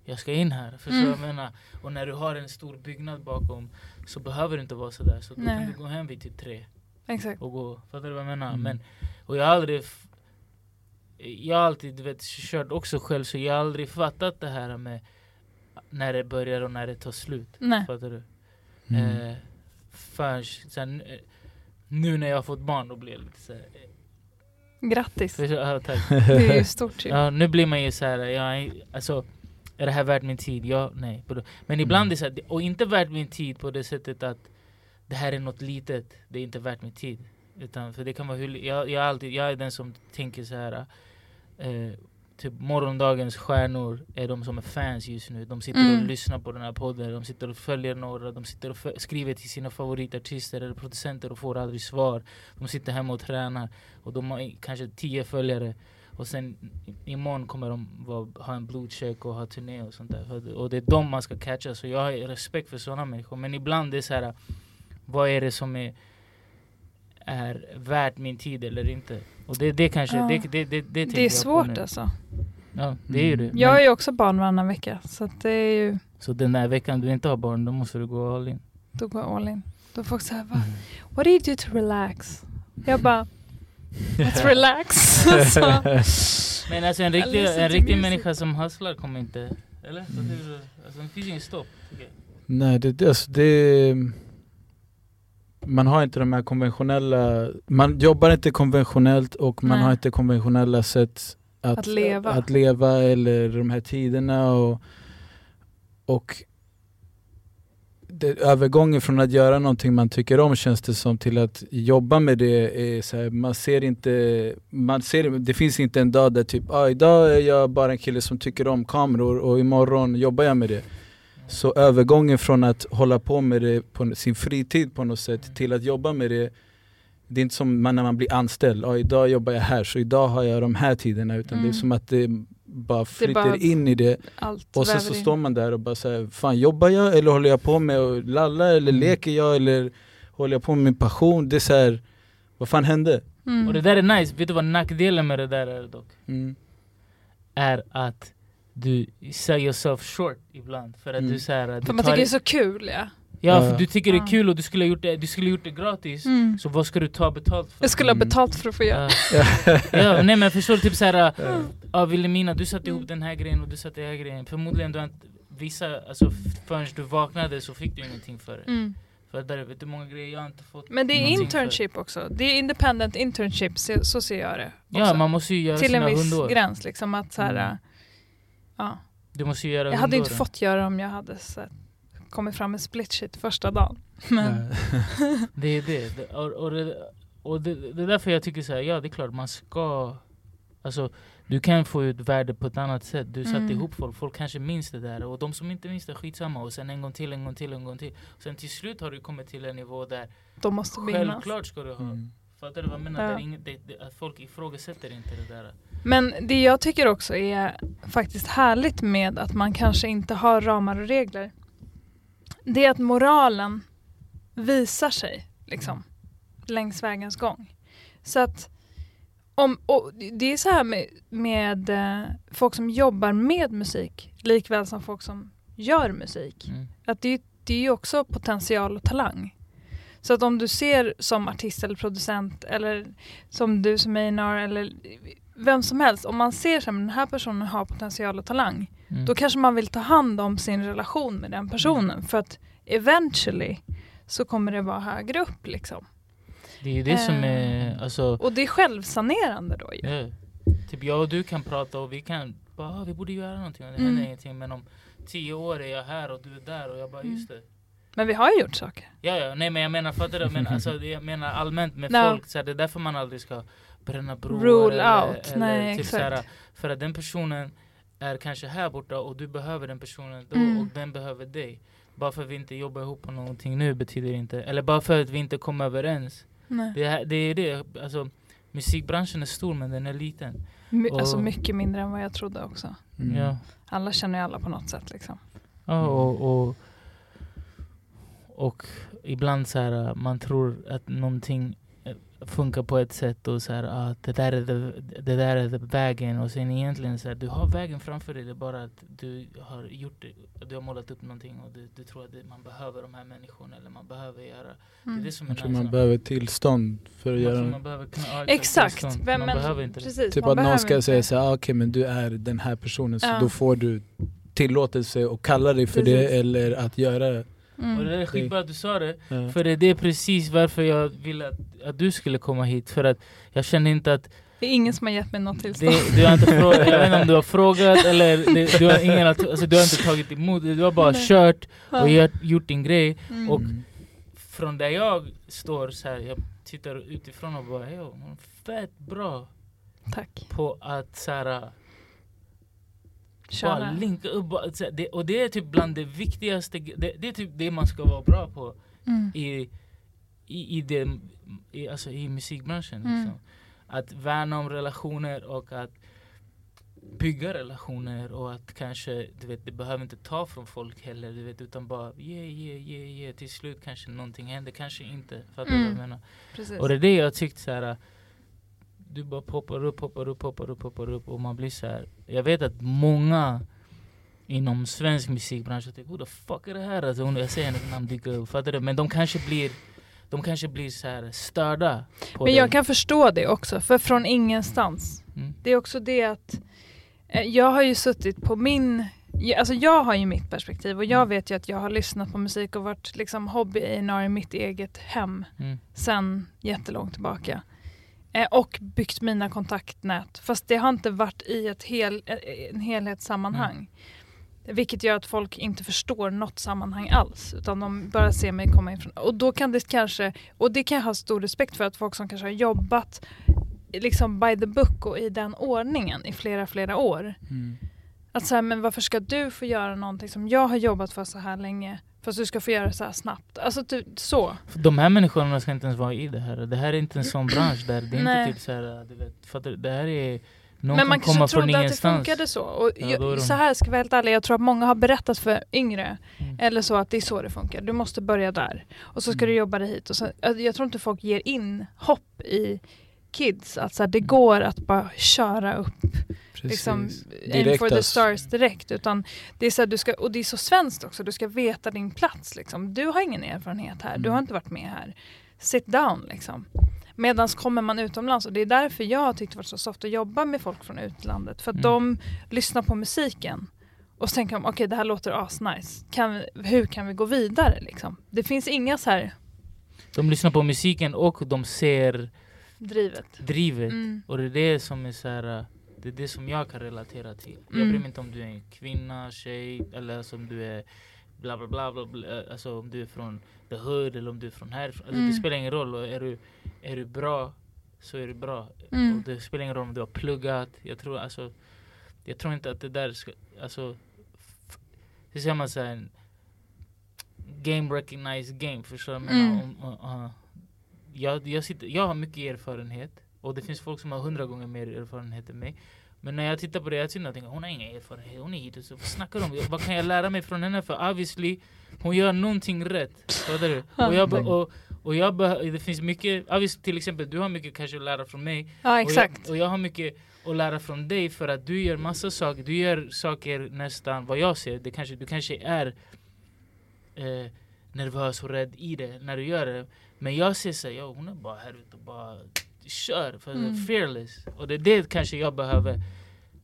jag ska in här. Förstår du Mm. vad jag menar? Och när du har en stor byggnad bakom så behöver det inte vara sådär. Så då Nej. kan du gå hem vid typ tre Exakt. och gå. Fattar du vad jag menar? Mm. Men, och jag har aldrig jag har alltid du vet, kört också själv så jag har aldrig fattat det här med när det börjar och när det tar slut. Nej. Fattar du? Mm. Eh, förrän, sen, eh, nu när jag har fått barn då blir jag lite såhär... Eh, Grattis. för, ja, tack. Det är ju stort ju. ja, nu blir man ju såhär, jag, alltså är det här värt min tid? Ja, nej. Men ibland Mm. är det såhär, och inte värt min tid på det sättet att det här är något litet, det är inte värt min tid. Utan för det kan vara hur, jag, jag, alltid, jag är den som tänker så här. Eh, typ morgondagens stjärnor är de som är fans just nu. De sitter Mm. och lyssnar på den här podden, de sitter och följer några, de sitter och skriver till sina favoritartister eller producenter och får aldrig svar. De sitter hemma och tränar och de har kanske tio följare. Och sen imorgon kommer de vara, ha en blodcheck och ha turné och sånt där. Och det är dem man ska catcha. Så jag har respekt för sådana människor. Men ibland det är så här. Vad är det som är, är värt min tid eller inte? Och det, det kanske, Ja. det, det, det, det, Det är svårt alltså. Ja, det är ju det. Jag är ju också barn varannan vecka. Så det är ju, Så den där veckan du inte har barn, då måste du gå all in. då går jag all in. Då folk säger va? What do you do to relax? Jag bara, let's relax. så, Men alltså en riktig, en riktig människa som hustlar kommer inte... Eller? Du? Alltså det finns ingen stopp. jag. Nej, det, det, alltså det Man har inte de här konventionella Man jobbar inte konventionellt och man Nej. har inte konventionella sätt att, Att leva. att leva eller de här tiderna och, och det, övergången från att göra någonting man tycker om känns det som till att jobba med det är så här, man ser inte, man ser, det finns inte en dag där typ ah, idag är jag bara en kille som tycker om kameror och imorgon jobbar jag med det. Så övergången från att hålla på med det på sin fritid på något sätt till att jobba med det Det är inte som när man blir anställd, ah, idag jobbar jag här så idag har jag de här tiderna utan det är Mm. som att det bara flyter bara- in i det och sen så in. står man där och bara säger fan jobbar jag eller håller jag på med att lalla eller Mm. leker jag eller håller jag på med min passion? Det är så här, vad fan hände? Mm. Och det där är nice, vet du vad nackdelen med det där är dock? Mm. Är att du sell yourself short ibland. För att Mm. du såhär, du För man tycker det är så kul ja. Ja, för du tycker det är kul och du skulle ha gjort det, du skulle ha gjort det gratis. Mm. Så vad ska du ta betalt för? Jag skulle ha Mm. betalt för att få göra. Ja. ja, nej men förstår du? Typ såhär, Ja. Vilhelmina du satte ihop den här grejen och du satte den här grejen. Förmodligen du har inte, vissa, alltså förrän du vaknade så fick du ingenting för det. Mm. För där, vet du många grejer jag inte fått Men det är någonting för. internship också. Det är independent internship, så, så ser jag det. Ja, också. man måste ju göra Till en sina viss hundår. gräns liksom. Att så här, Mm. ja. Du måste ju göra Jag hade inte fått göra om jag hade så här, kommit fram med split shit första dagen. Men, Det är det. och och, det, och det, det är därför jag tycker så här, ja det är klart man ska... Alltså, du kan få ut värde på ett annat sätt. Du satte Mm. ihop folk, folk kanske minns det där. Och de som inte minns det, skitsamma. Och sen en gång till, en gång till, en gång till. Och sen till slut har du kommit till en nivå där de måste minnas. självklart ska du ha. Mm. Fattar du vad jag menar? Ja. Där ingen, det, det, att folk ifrågasätter inte det där. Men det jag tycker också är faktiskt härligt med att man kanske inte har ramar och regler. Det är att moralen visar sig liksom längs vägens gång. Så att om, det är så här med, med eh, folk som jobbar med musik likväl som folk som gör musik. Mm. Att det, det är ju också potential och talang. Så att om du ser som artist eller producent eller som du som Einar eller vem som helst, om man ser att den här personen har potential och talang, Mm. då kanske man vill ta hand om sin relation med den personen för att eventually så kommer det vara högre upp liksom. Det är det som Eh. är... Alltså, Och det är självsanerande då ju. Ja. Typ jag och du kan prata och vi kan bara, ah, vi borde göra någonting och det Mm. händer ingenting. Men om tio år är jag här och du är där och jag bara, Mm. just det. Men vi har ju gjort saker. Ja, ja, nej men jag menar, fattar du? Men, alltså, jag menar allmänt med No. folk, så här, det är därför man aldrig ska bränna broar. Rule eller, out. Eller, Nej, typ, exakt. så här, för att den personen är kanske här borta och du behöver den personen då Mm. och den behöver dig. Bara för att vi inte jobbar ihop på någonting nu betyder inte, eller bara för att vi inte kommer överens. Nej. Det, är- det är det, alltså musikbranschen är stor men den är liten. My, Och- Alltså mycket mindre än vad jag trodde också. Mm. Ja. Alla känner ju alla på något sätt liksom. Ja, och, och, och ibland så här, man tror att någonting funkar på ett sätt och så här, ah, det, där är det, det där är vägen och sen egentligen så här, du har vägen framför dig, det är bara att du har gjort det, du har målat upp någonting och du, du tror att det, man behöver de här människorna eller man behöver göra, det är Mm. det som är nice. man behöver tillstånd för att Man göra man behöver ja, Exakt. Vem- man men- behöver inte det. Precis, Typ man att någon ska inte- säga såhär, ah, okej men du är den här personen så Ja. då får du tillåtelse att kalla dig för Precis. det eller att göra det. Mm. Och det är skitbra att du sa det, Ja. för det är precis varför jag ville att, att du skulle komma hit, för att jag kände inte att Det är ingen som har gett mig något tillstånd. Det, du har inte frågat, jag vet inte om du har frågat eller det, du, har ingen, alltså, du har inte tagit emot det, du har bara Nej. kört Ja. och gjort, gjort din grej. Mm. och-. Från där jag står så här, jag tittar utifrån och bara hon är fett bra Tack. på att så här, bara linka upp. Bara, det, och det är typ bland det viktigaste, det, det är typ det man ska vara bra på Mm. i, i, i, det, i, alltså, i musikbranschen. Mm. Liksom. Att värna om relationer och att bygga relationer och att kanske, du vet, det behöver inte ta från folk heller, du vet, utan bara ge, ge, ge, ge, till slut kanske någonting händer, kanske inte. Fattar du Mm. vad jag menar? Precis. Och det är det jag tyckte så här. Du bara poppar upp, poppar upp, poppar upp, poppar upp och man blir så här. Jag vet att många inom svensk musikbransch tänker who the fuck är det här? Alltså, jag ser hennes namn dyka upp, fattar du? Men de kanske blir de kanske blir så här störda Men dig. jag kan förstå det också, för från ingenstans. Mm. Det är också det att eh, jag har ju suttit på min... Alltså jag har ju mitt perspektiv och jag Mm. vet ju att jag har lyssnat på musik och varit liksom hobby i mitt eget hem Mm. sen jättelångt tillbaka. Eh, och byggt mina kontaktnät. Fast det har inte varit i ett hel, eh, en helhetssammanhang. Mm. Vilket gör att folk inte förstår något sammanhang alls. Utan de bara ser mig komma ifrån. Och då kan det kanske, och det kan jag ha stor respekt för att folk som kanske har jobbat liksom by the book och i den ordningen i flera, flera år. Mm. Att säga, men varför ska du få göra någonting som jag har jobbat för så här länge? Fast du ska få göra så här snabbt. Alltså typ så. De här människorna ska inte ens vara i det här. Det här är inte en sån bransch där det är Nej. inte typ så här, du vet, fattar du? Det här är någon men man kanske trodde att det funkade så. Och Ja, jag- de- så här ska jag vara helt ärlig, jag tror att många har berättat för yngre Mm. eller så att det är så det funkar. Du måste börja där och så ska Mm. du jobba dig hit. Och så, jag tror inte folk ger in hopp i, kids. Att så här, det går att bara köra upp Precis. liksom, aim Direkt for the alltså. stars direkt. Utan det är så du ska, och det är så svenskt också, du ska veta din plats. Liksom. Du har ingen erfarenhet här, du Mm. har inte varit med här. Sit down liksom. Medan kommer man utomlands, och det är därför jag har tyckt det varit så soft att jobba med folk från utlandet. För att Mm. de lyssnar på musiken och så tänker de, okej det här låter asnice. Kan hur kan vi gå vidare liksom? Det finns inga så här De lyssnar på musiken och de ser drivet. drivet. Mm. Och det är det som är så här, det är det som jag kan relatera till. Jag Mm. bryr mig inte om du är en kvinna, tjej eller som du är bla bla bla, bla, bla alltså om du är från the hood eller om du är från härifrån. Alltså, Mm. Det spelar ingen roll. Är, du, är du bra så är du bra. Mm. Och det spelar ingen roll om du har pluggat. Jag tror alltså Jag tror inte att det där ska, alltså Hur säger man såhär Game recognized game, förstår du? jag Mm. Om, uh, jag, jag, sitter, jag har mycket erfarenhet och det finns folk som har hundra gånger mer erfarenhet än mig Men när jag tittar på det, jag tänker att hon har ingen erfarenhet, hon är hit och så vad snackar om? Vad kan jag lära mig från henne? För obviously, hon gör någonting rätt Fattar du? Och jag, be- och, och jag det finns mycket, obviously, till exempel du har mycket kanske att lära från mig Ja exakt. och jag, och jag har mycket att lära från dig för att du gör massa saker, du gör saker nästan vad jag ser, det kanske, du kanske är eh, nervös och rädd i det när du gör det Men jag ser såhär, ja, hon är bara här ute och bara kör, för Mm. fearless Och det är det kanske jag behöver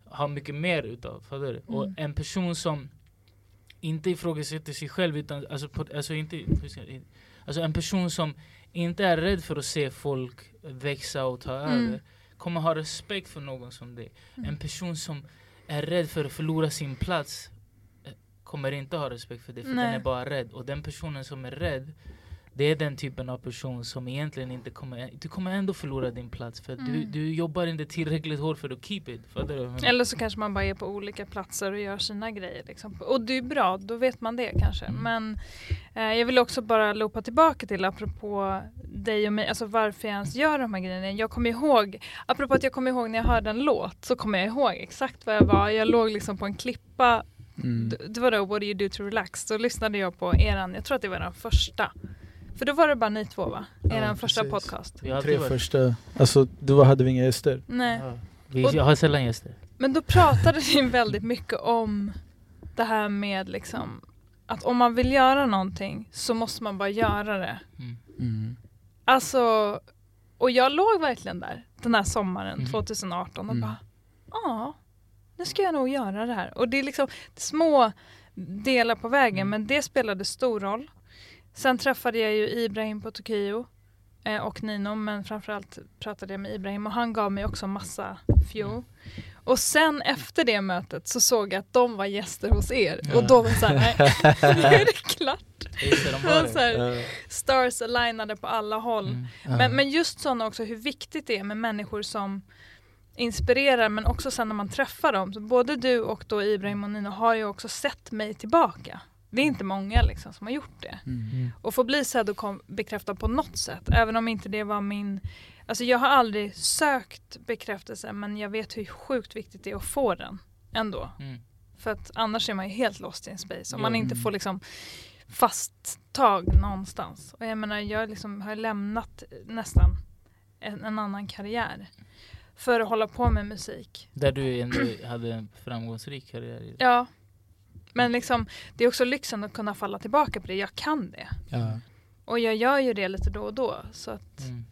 ha mycket mer utav, fattar du? Och Mm. en person som inte ifrågasätter sig själv utan, alltså, på, alltså inte, alltså en person som inte är rädd för att se folk växa och ta Mm. över kommer ha respekt för någon som dig. Mm. En person som är rädd för att förlora sin plats eh, kommer inte ha respekt för det, för Nej. den är bara rädd. Och den personen som är rädd, det är den typen av person som egentligen inte kommer... Du kommer ändå förlora din plats, för att du, Mm. du jobbar inte tillräckligt hårt för att keep it. Eller så kanske man bara är på olika platser och gör sina grejer. Liksom. Och det är bra, då vet man det kanske. Mm. Men eh, jag vill också bara loopa tillbaka till apropå dig och mig, alltså varför jag ens gör de här grejerna. Jag kommer ihåg, apropå att jag kommer ihåg när jag hörde en låt, så kommer jag ihåg exakt vad jag var. Jag låg liksom på en klippa, Mm. Det var då What do you do to relax, då lyssnade jag på eran, jag tror att det var den första. För då var det bara ni två va? Eran Ja, första precis. podcast. Vi Tre varit- första, alltså då hade vi inga gäster. Nej. Ja. Vi Och- jag har sällan gäster. Men då pratade ni väldigt mycket om det här med liksom att om man vill göra någonting så måste man bara göra det. Mm. Mm. Alltså, och jag låg verkligen där den här sommaren Mm. 2018 och Mm. bara ja, nu ska jag nog göra det här. Och det är liksom små delar på vägen Mm. men det spelade stor roll. Sen träffade jag ju Ibrahim på Tokyo eh, och Nino men framförallt pratade jag med Ibrahim och han gav mig också massa fuel. Mm. Och sen efter det mötet så såg jag att de var gäster hos er Ja. och då var det såhär, nej nu är det klart. De var Så här, stars alignade på alla håll. Mm. Men, men just sådana också hur viktigt det är med människor som inspirerar men också sen när man träffar dem. Så både du och då Ibrahim och Nino har ju också sett mig tillbaka. Det är inte många liksom som har gjort det. Mm. Mm. Och få bli sedd och kom, bekräftad på något sätt. Även om inte det var min... Alltså jag har aldrig sökt bekräftelse men jag vet hur sjukt viktigt det är att få den ändå. Mm. För att annars är man ju helt lost in space. Om man inte Mm. får liksom fast tag någonstans. Och jag menar jag liksom har lämnat nästan en, en annan karriär. För att hålla på med musik. Där du ändå hade en framgångsrik karriär. i- Ja. Men liksom, det är också lyxen att kunna falla tillbaka på det. Jag kan det. Ja. Och jag gör ju det lite då och då. Så att Mm.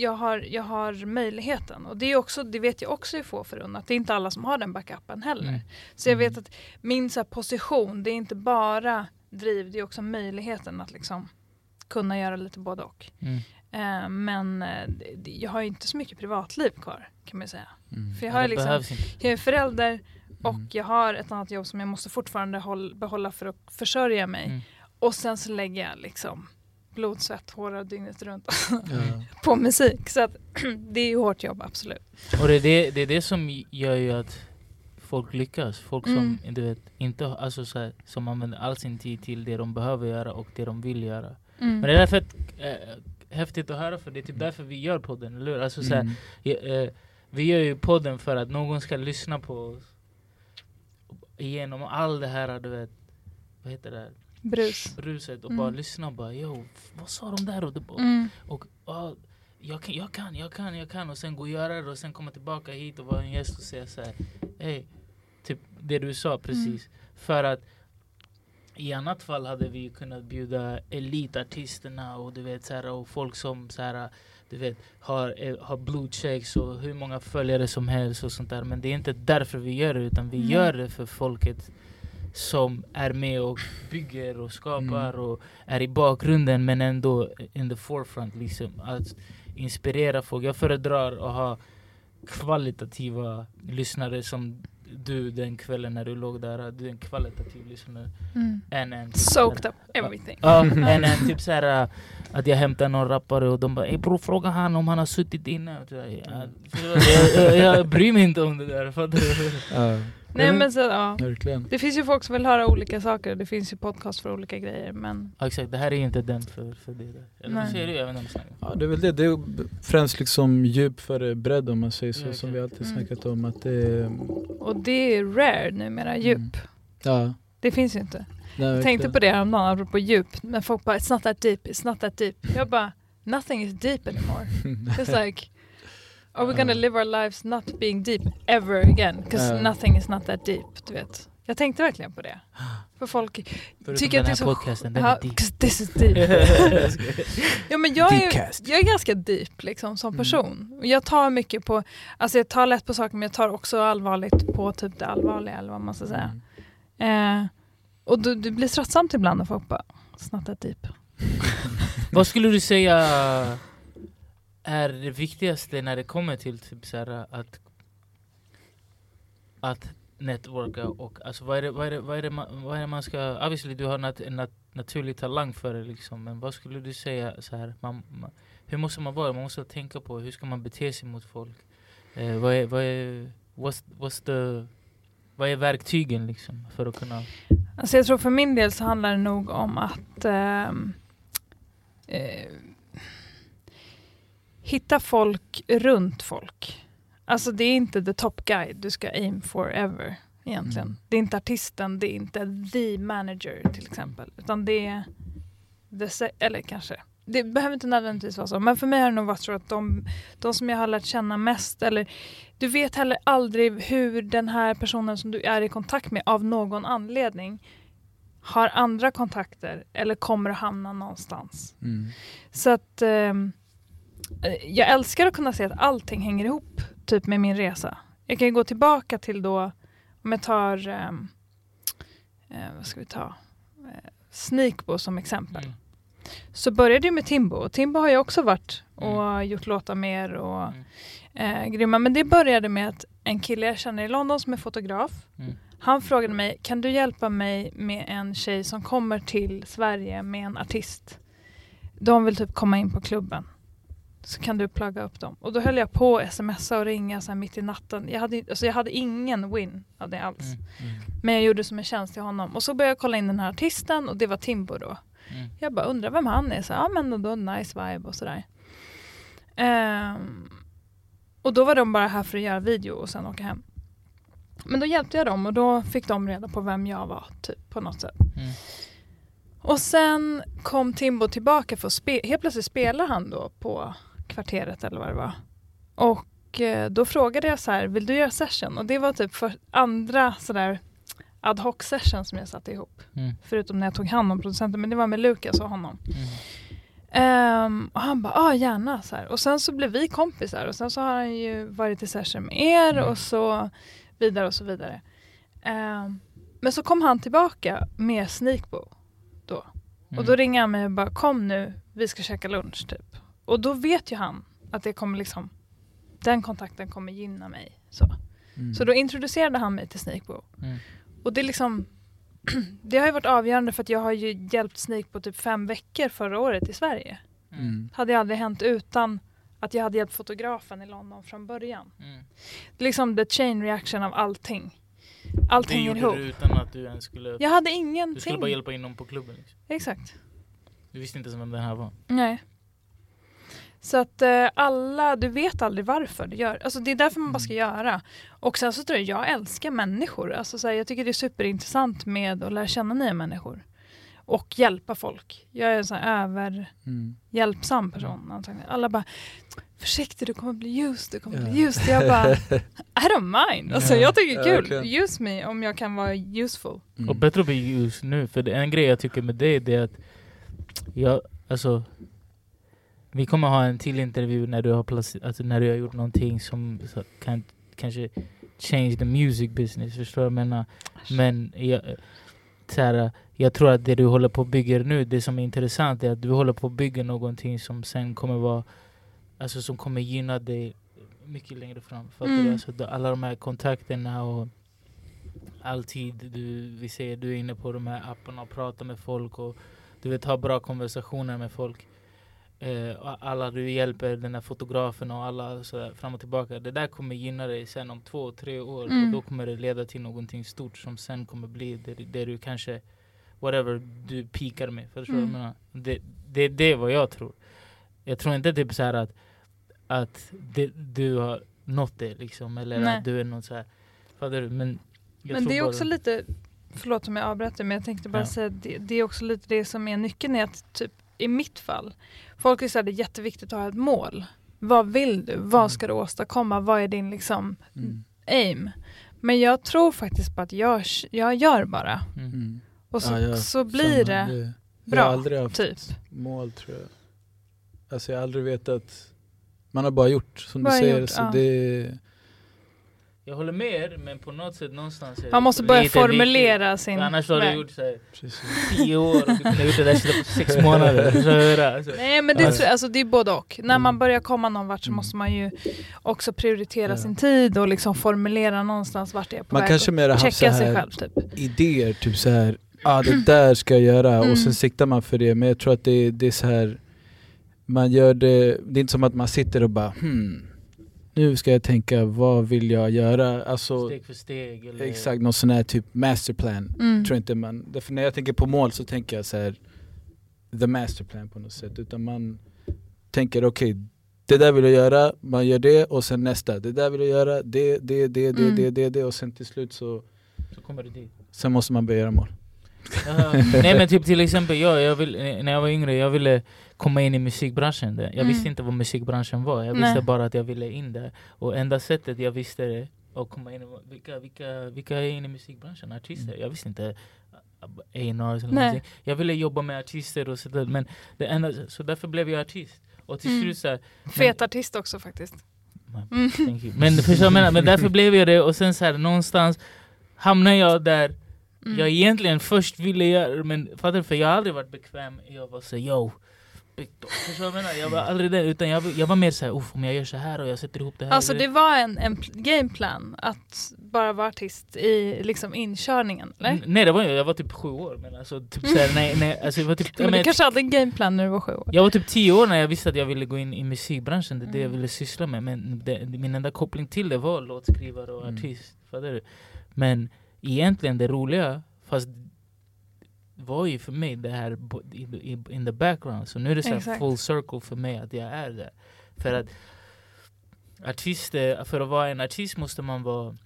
jag har, jag har möjligheten. Och det, är också, det vet jag också är få förunnat. Det är inte alla som har den backupen heller. Mm. Så jag Mm. vet att min så position, det är inte bara driv, det är också möjligheten att liksom kunna göra lite både och. Mm. Eh, men eh, jag har ju inte så mycket privatliv kvar kan man säga. Mm. För jag Ja, har det liksom, jag är förälder och Mm. jag har ett annat jobb som jag måste fortfarande håll, behålla för att försörja mig. Mm. Och sen så lägger jag liksom blod, svett, tårar dygnet runt Ja. på musik. Så att det är ju hårt jobb, absolut. Och det är det, det är det som gör ju att folk lyckas. Folk som Mm. du vet, inte, alltså, så här, som använder all sin tid till det de behöver göra och det de vill göra. Mm. Men det är därför att, äh, häftigt att höra för det är typ därför vi gör podden, eller hur? Alltså, så här, Mm. eh, vi gör ju podden för att någon ska lyssna på oss igenom all det här, du vet, vad heter det? Brus. Bruset och Mm. bara lyssna och bara yo, vad sa de där? Och, det Mm. och ah, jag kan, jag kan, jag kan, jag kan och sen gå och göra det och sen komma tillbaka hit och vara en gäst och säga så här, hej, typ det du sa precis. För att i annat fall hade vi kunnat bjuda elitartisterna och du vet så här, och folk som så här, du vet, har, eh, har blodchecks och hur många följare som helst och sånt där. Men det är inte därför vi gör det utan vi Mm. gör det för folket som är med och bygger och skapar Mm. och är i bakgrunden men ändå in the forefront liksom. Att inspirera folk. Jag föredrar att ha kvalitativa lyssnare som du den kvällen när du låg där. Du är en kvalitativ lyssnare. Mm. Än en typ Soaked up everything. Ja, än en typ såhär att jag hämtar någon rappare och de bara Ey bror fråga han om han har suttit inne. Jag, jag, jag, jag, jag bryr mig inte om det där. Fattar du? Nej men så, ja. verkligen. Det finns ju folk som vill höra olika saker. Det finns ju podcast för olika grejer. Men Ja, exakt, det här är inte den för, för det där. Eller Nej. inte om jag snackar. Ja, det är väl det. Det är främst liksom djup före bredd om man säger så, Ja, som vi alltid Mm. snackat om. Att det är, Och det är rare numera, djup. Mm. ja, Det finns ju inte. nej, Jag tänkte på det häromdagen apropå djup. Men folk bara it's not that deep, it's not that deep. Jag bara nothing is deep anymore. It's like are we gonna live our lives not being deep ever again? Because Ja. nothing is not that deep. Du vet. Jag tänkte verkligen på det. För folk Förutom tycker att det är så... podcasten, den är deep. this is deep. ja, men jag, är, jag är ganska deep liksom, som Mm. person. Och Jag tar mycket på, alltså jag tar lätt på saker men jag tar också allvarligt på typ det allvarliga eller vad man ska säga. Mm. Eh, och då, det blir tröttsamt ibland när folk bara It's not that deep. Vad skulle du säga är det viktigaste när det kommer till typ så här, att att networka och alltså vad är det, vad är det, vad är det, man, vad är det man ska, obviously du har nat, en nat, naturlig talang för det liksom, men vad skulle du säga så här, man, man, hur måste man vara? Man måste tänka på hur ska man bete sig mot folk? Eh, vad är, vad är, what's, what's the, vad är verktygen liksom för att kunna Alltså jag tror för min del så handlar det nog om att ehm, eh, eh, hitta folk runt folk. Alltså det är inte the top guide du ska aim for ever egentligen. Mm. Det är inte artisten, det är inte the manager till exempel. Utan det är, the eller kanske, det behöver inte nödvändigtvis vara så. Men för mig har det nog varit så att de, de som jag har lärt känna mest, eller du vet heller aldrig hur den här personen som du är i kontakt med av någon anledning har andra kontakter eller kommer att hamna någonstans. Mm. Så att eh, jag älskar att kunna se att allting hänger ihop typ med min resa. Jag kan ju gå tillbaka till då, om jag tar, ehm, eh, vad ska vi ta, eh, Sneakbo som exempel. mm. Så började det med Timbo och Timbo har ju också varit och Mm. gjort låtar mer och Mm. eh, grymma. Men det började med att en kille jag känner i London som är fotograf, Mm. han frågade mig, kan du hjälpa mig med en tjej som kommer till Sverige med en artist? De vill typ komma in på klubben. Så kan du plugga upp dem. Och då höll jag på att smsa och ringa så här mitt i natten. Jag hade, alltså jag hade ingen win av det alls. Mm. Mm. Men jag gjorde som en tjänst till honom. Och så började jag kolla in den här artisten och det var Timbo då. Mm. Jag bara undrar vem han är. Så, ja men då nice vibe och sådär. Ehm, och då var de bara här för att göra video och sen åka hem. Men då hjälpte jag dem och då fick de reda på vem jag var typ på något sätt. Mm. Och sen kom Timbo tillbaka för att spela. Helt plötsligt spelar han då på kvarteret eller vad det var. Och eh, då frågade jag så här, vill du göra session? Och det var typ för andra sådär ad hoc session som jag satte ihop. Mm. Förutom när jag tog hand om producenten, men det var med Lukas och honom. Mm. Ehm, och han bara, ah, gärna. Så här. Och sen så blev vi kompisar och sen så har han ju varit i session med er Mm. och så vidare och så vidare. Ehm, men så kom han tillbaka med Sneakbo då. Mm. Och då ringer han mig och bara, kom nu, vi ska käka lunch typ. Och då vet ju han att det kommer liksom, den kontakten kommer gynna mig. Så, Mm. så då introducerade han mig till Sneakbo. Mm. Och det är liksom det har ju varit avgörande för att jag har ju hjälpt Sneak på typ fem veckor förra året i Sverige. Mm. hade aldrig hänt utan att jag hade hjälpt fotografen i London från början. Mm. Det är liksom the chain reaction av allting. Allt Det hänger ihop. du utan att du ens skulle... Jag hade Du skulle ingenting. bara hjälpa in dem på klubben. Liksom. Exakt. Du visste inte ens vem den här var. Nej. Så att eh, alla, du vet aldrig varför du gör. Alltså det är därför man bara ska göra. Och sen så tror jag, jag älskar människor. Alltså så här, jag tycker det är superintressant med att lära känna nya människor. och hjälpa folk. Jag är en sån här överhjälpsam Mm. person. antagligen. Alla bara försiktig du kommer bli used, du kommer bli used. Jag bara I don't mind. Alltså, Ja, jag tycker det är kul. Use me om jag kan vara useful. Mm. Och bättre att bli just nu, för det, en grej jag tycker med dig det är att jag, alltså vi kommer ha en till intervju när du har, placer- alltså när du har gjort någonting som så, kan kanske change the music business, förstår du vad jag menar? Men jag, så här, jag tror att det du håller på att bygga nu, det som är intressant är att du håller på att bygga någonting som sen kommer vara, alltså som kommer gynna dig mycket längre fram. Fattar Mm. Alltså, alla de här kontakterna och all tid du, vi ser du är inne på de här apparna och pratar med folk och du vet ha bra konversationer med folk. Eh, och alla du hjälper, den här fotografen och alla så där, fram och tillbaka. Det där kommer gynna dig sen om två, tre år och Mm. då kommer det leda till någonting stort som sen kommer bli det, det du kanske, whatever du pikar med. Förstår du vad jag Mm. menar? Det, det, det är vad jag tror. Jag tror inte typ så här att, att det, du har nått det liksom eller Nej. att du är någon så här. Fattar du? Men, Men det är också lite, förlåt om jag avbröt dig, men jag tänkte bara Ja. säga det, det är också lite det som är nyckeln i att typ i mitt fall, folk vill säga det är jätteviktigt att ha ett mål. Vad vill du? Mm. Vad ska du åstadkomma? Vad är din liksom Mm. aim? Men jag tror faktiskt på att jag, jag gör bara. Mm. Mm. Och så, Ja, ja, så blir det Jag bra, har aldrig haft typ. mål tror jag. Alltså jag har aldrig vetat. Man har bara gjort som Bara du säger. gjort, så ja. det, Jag håller med er, men på något sätt någonstans Man måste börja lite viktigt. formulera sin För Annars har du gjort så här, precis. tio år och du kunde ha gjort det där på sex månader. Alltså. Nej men det, jag- alltså, det är både och. När man Mm. börjar komma någon vart så Mm. måste man ju också prioritera Ja. sin tid och liksom formulera någonstans vart det är på Man väg kanske och mer har haft så checka sig här själv typ. idéer, typ så här. ah, det där ska jag göra Mm. och sen siktar man för det. Men jag tror att det, det är så här. Man gör det, det är inte som att man sitter och bara hmm, nu ska jag tänka vad vill jag göra? Alltså Steg för steg. Eller, exakt någon sån här typ masterplan. Mm. Tror inte man, därför när jag tänker på mål så tänker jag så här the masterplan på något sätt. Utan man tänker okej, det där vill jag göra, man gör det och sen nästa. Det där vill jag göra, det, det, det, det, Mm. det, det, det och sen till slut så Så kommer du dit. Sen måste man börja göra mål. Jaha. Nej men typ till exempel jag, jag vill, när jag var yngre, jag ville komma in i musikbranschen. där. Jag Mm. visste inte vad musikbranschen var, jag Nej. visste bara att jag ville in där. Och enda sättet jag visste det, att komma in, vilka, vilka, vilka är inne i musikbranschen? Artister? Jag visste inte A&R eller Nej. någonting. Jag ville jobba med artister och sådär, men det enda, så därför blev jag artist. Och till Mm. slut så här, Fet artist också faktiskt. Mm. Men förstår jag menar? Men därför blev jag det och sen så här, någonstans hamnade jag där Mm. jag egentligen först ville göra men fattar du? För jag har aldrig varit bekväm i att vara så yo big dog. Förstår jag menar? Jag var aldrig det utan jag, jag var mer såhär om jag gör så här och jag sätter ihop det här. Alltså det var en, en pl- gameplan att bara vara artist i liksom inkörningen, eller? N- Nej det var jag, jag var typ sju år men alltså typ såhär, nej, nej, alltså, jag var typ, Men du men, kanske hade en gameplan när du var sju år? jag var typ tio år när jag visste att jag ville gå in i musikbranschen, det är det jag Mm. ville syssla med men det, min enda koppling till det var låtskrivare och Mm. artist. Fattar du? Men egentligen det roliga, fast var ju för mig det här in the background. Så nu är det så här full circle för mig att jag är där. För att artister, för att vara en artist måste man vara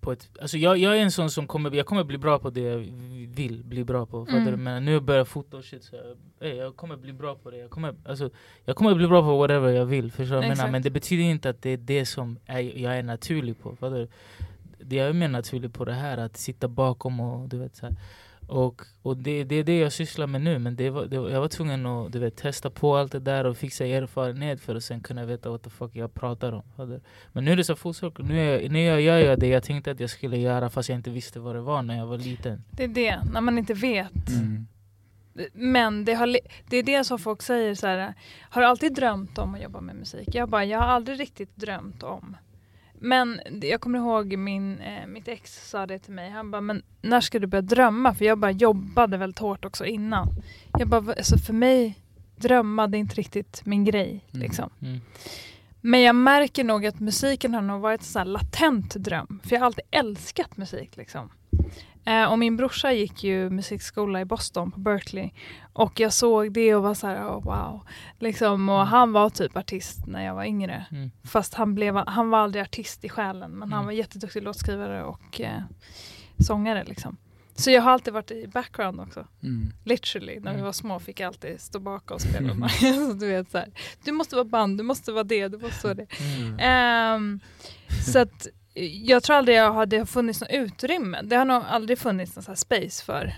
på ett, alltså jag, jag är en sån som kommer, jag kommer bli bra på det jag vill bli bra på. Fattar Mm. du? Men nu börjar jag fota och shit så jag, ey, jag kommer bli bra på det. Jag kommer, alltså, jag kommer bli bra på whatever jag vill. Förstår du. Men det betyder inte att det är det som är, jag är naturlig på. Fattar du? Det jag är mer naturlig på det här, att sitta bakom och du vet så här. Och, och det, det är det jag sysslar med nu, men det var, det var, jag var tvungen att du vet, testa på allt det där och fixa erfarenhet för att sen kunna veta vad the fuck jag pratar om. Men nu är det så full circle, nu, är, jag- nu gör jag det jag tänkte att jag skulle göra fast jag inte visste vad det var när jag var liten. Det är det, när man inte vet. Mm. Men det, har, det är det som folk säger så här. Har du alltid drömt om att jobba med musik? Jag bara, jag har aldrig riktigt drömt om. Men jag kommer ihåg min, eh, mitt ex sa det till mig. Han bara, men när ska du börja drömma? För jag bara jobbade väldigt hårt också innan. Jag bara, "Va- alltså för mig, drömma det är inte riktigt min grej. Mm. Liksom. Mm. Men jag märker nog att musiken har nog varit en latent dröm. För jag har alltid älskat musik. Liksom. Eh, och min brorsa gick ju musikskola i Boston på Berkeley. Och jag såg det och var så här, oh, wow. Liksom, och Mm. han var typ artist när jag var yngre. Mm. Fast han, blev, han var aldrig artist i själen. Men han Mm. var jätteduktig låtskrivare och eh, sångare. Liksom. Så jag har alltid varit i background också. Mm. Literally, när vi Mm. var små fick jag alltid stå bakom och spela med så du vet så här, Du måste vara band, du måste vara det, du måste vara det. Mm. Ehm, så att jag tror aldrig jag har, det har funnits något utrymme. Det har nog aldrig funnits någon så här space för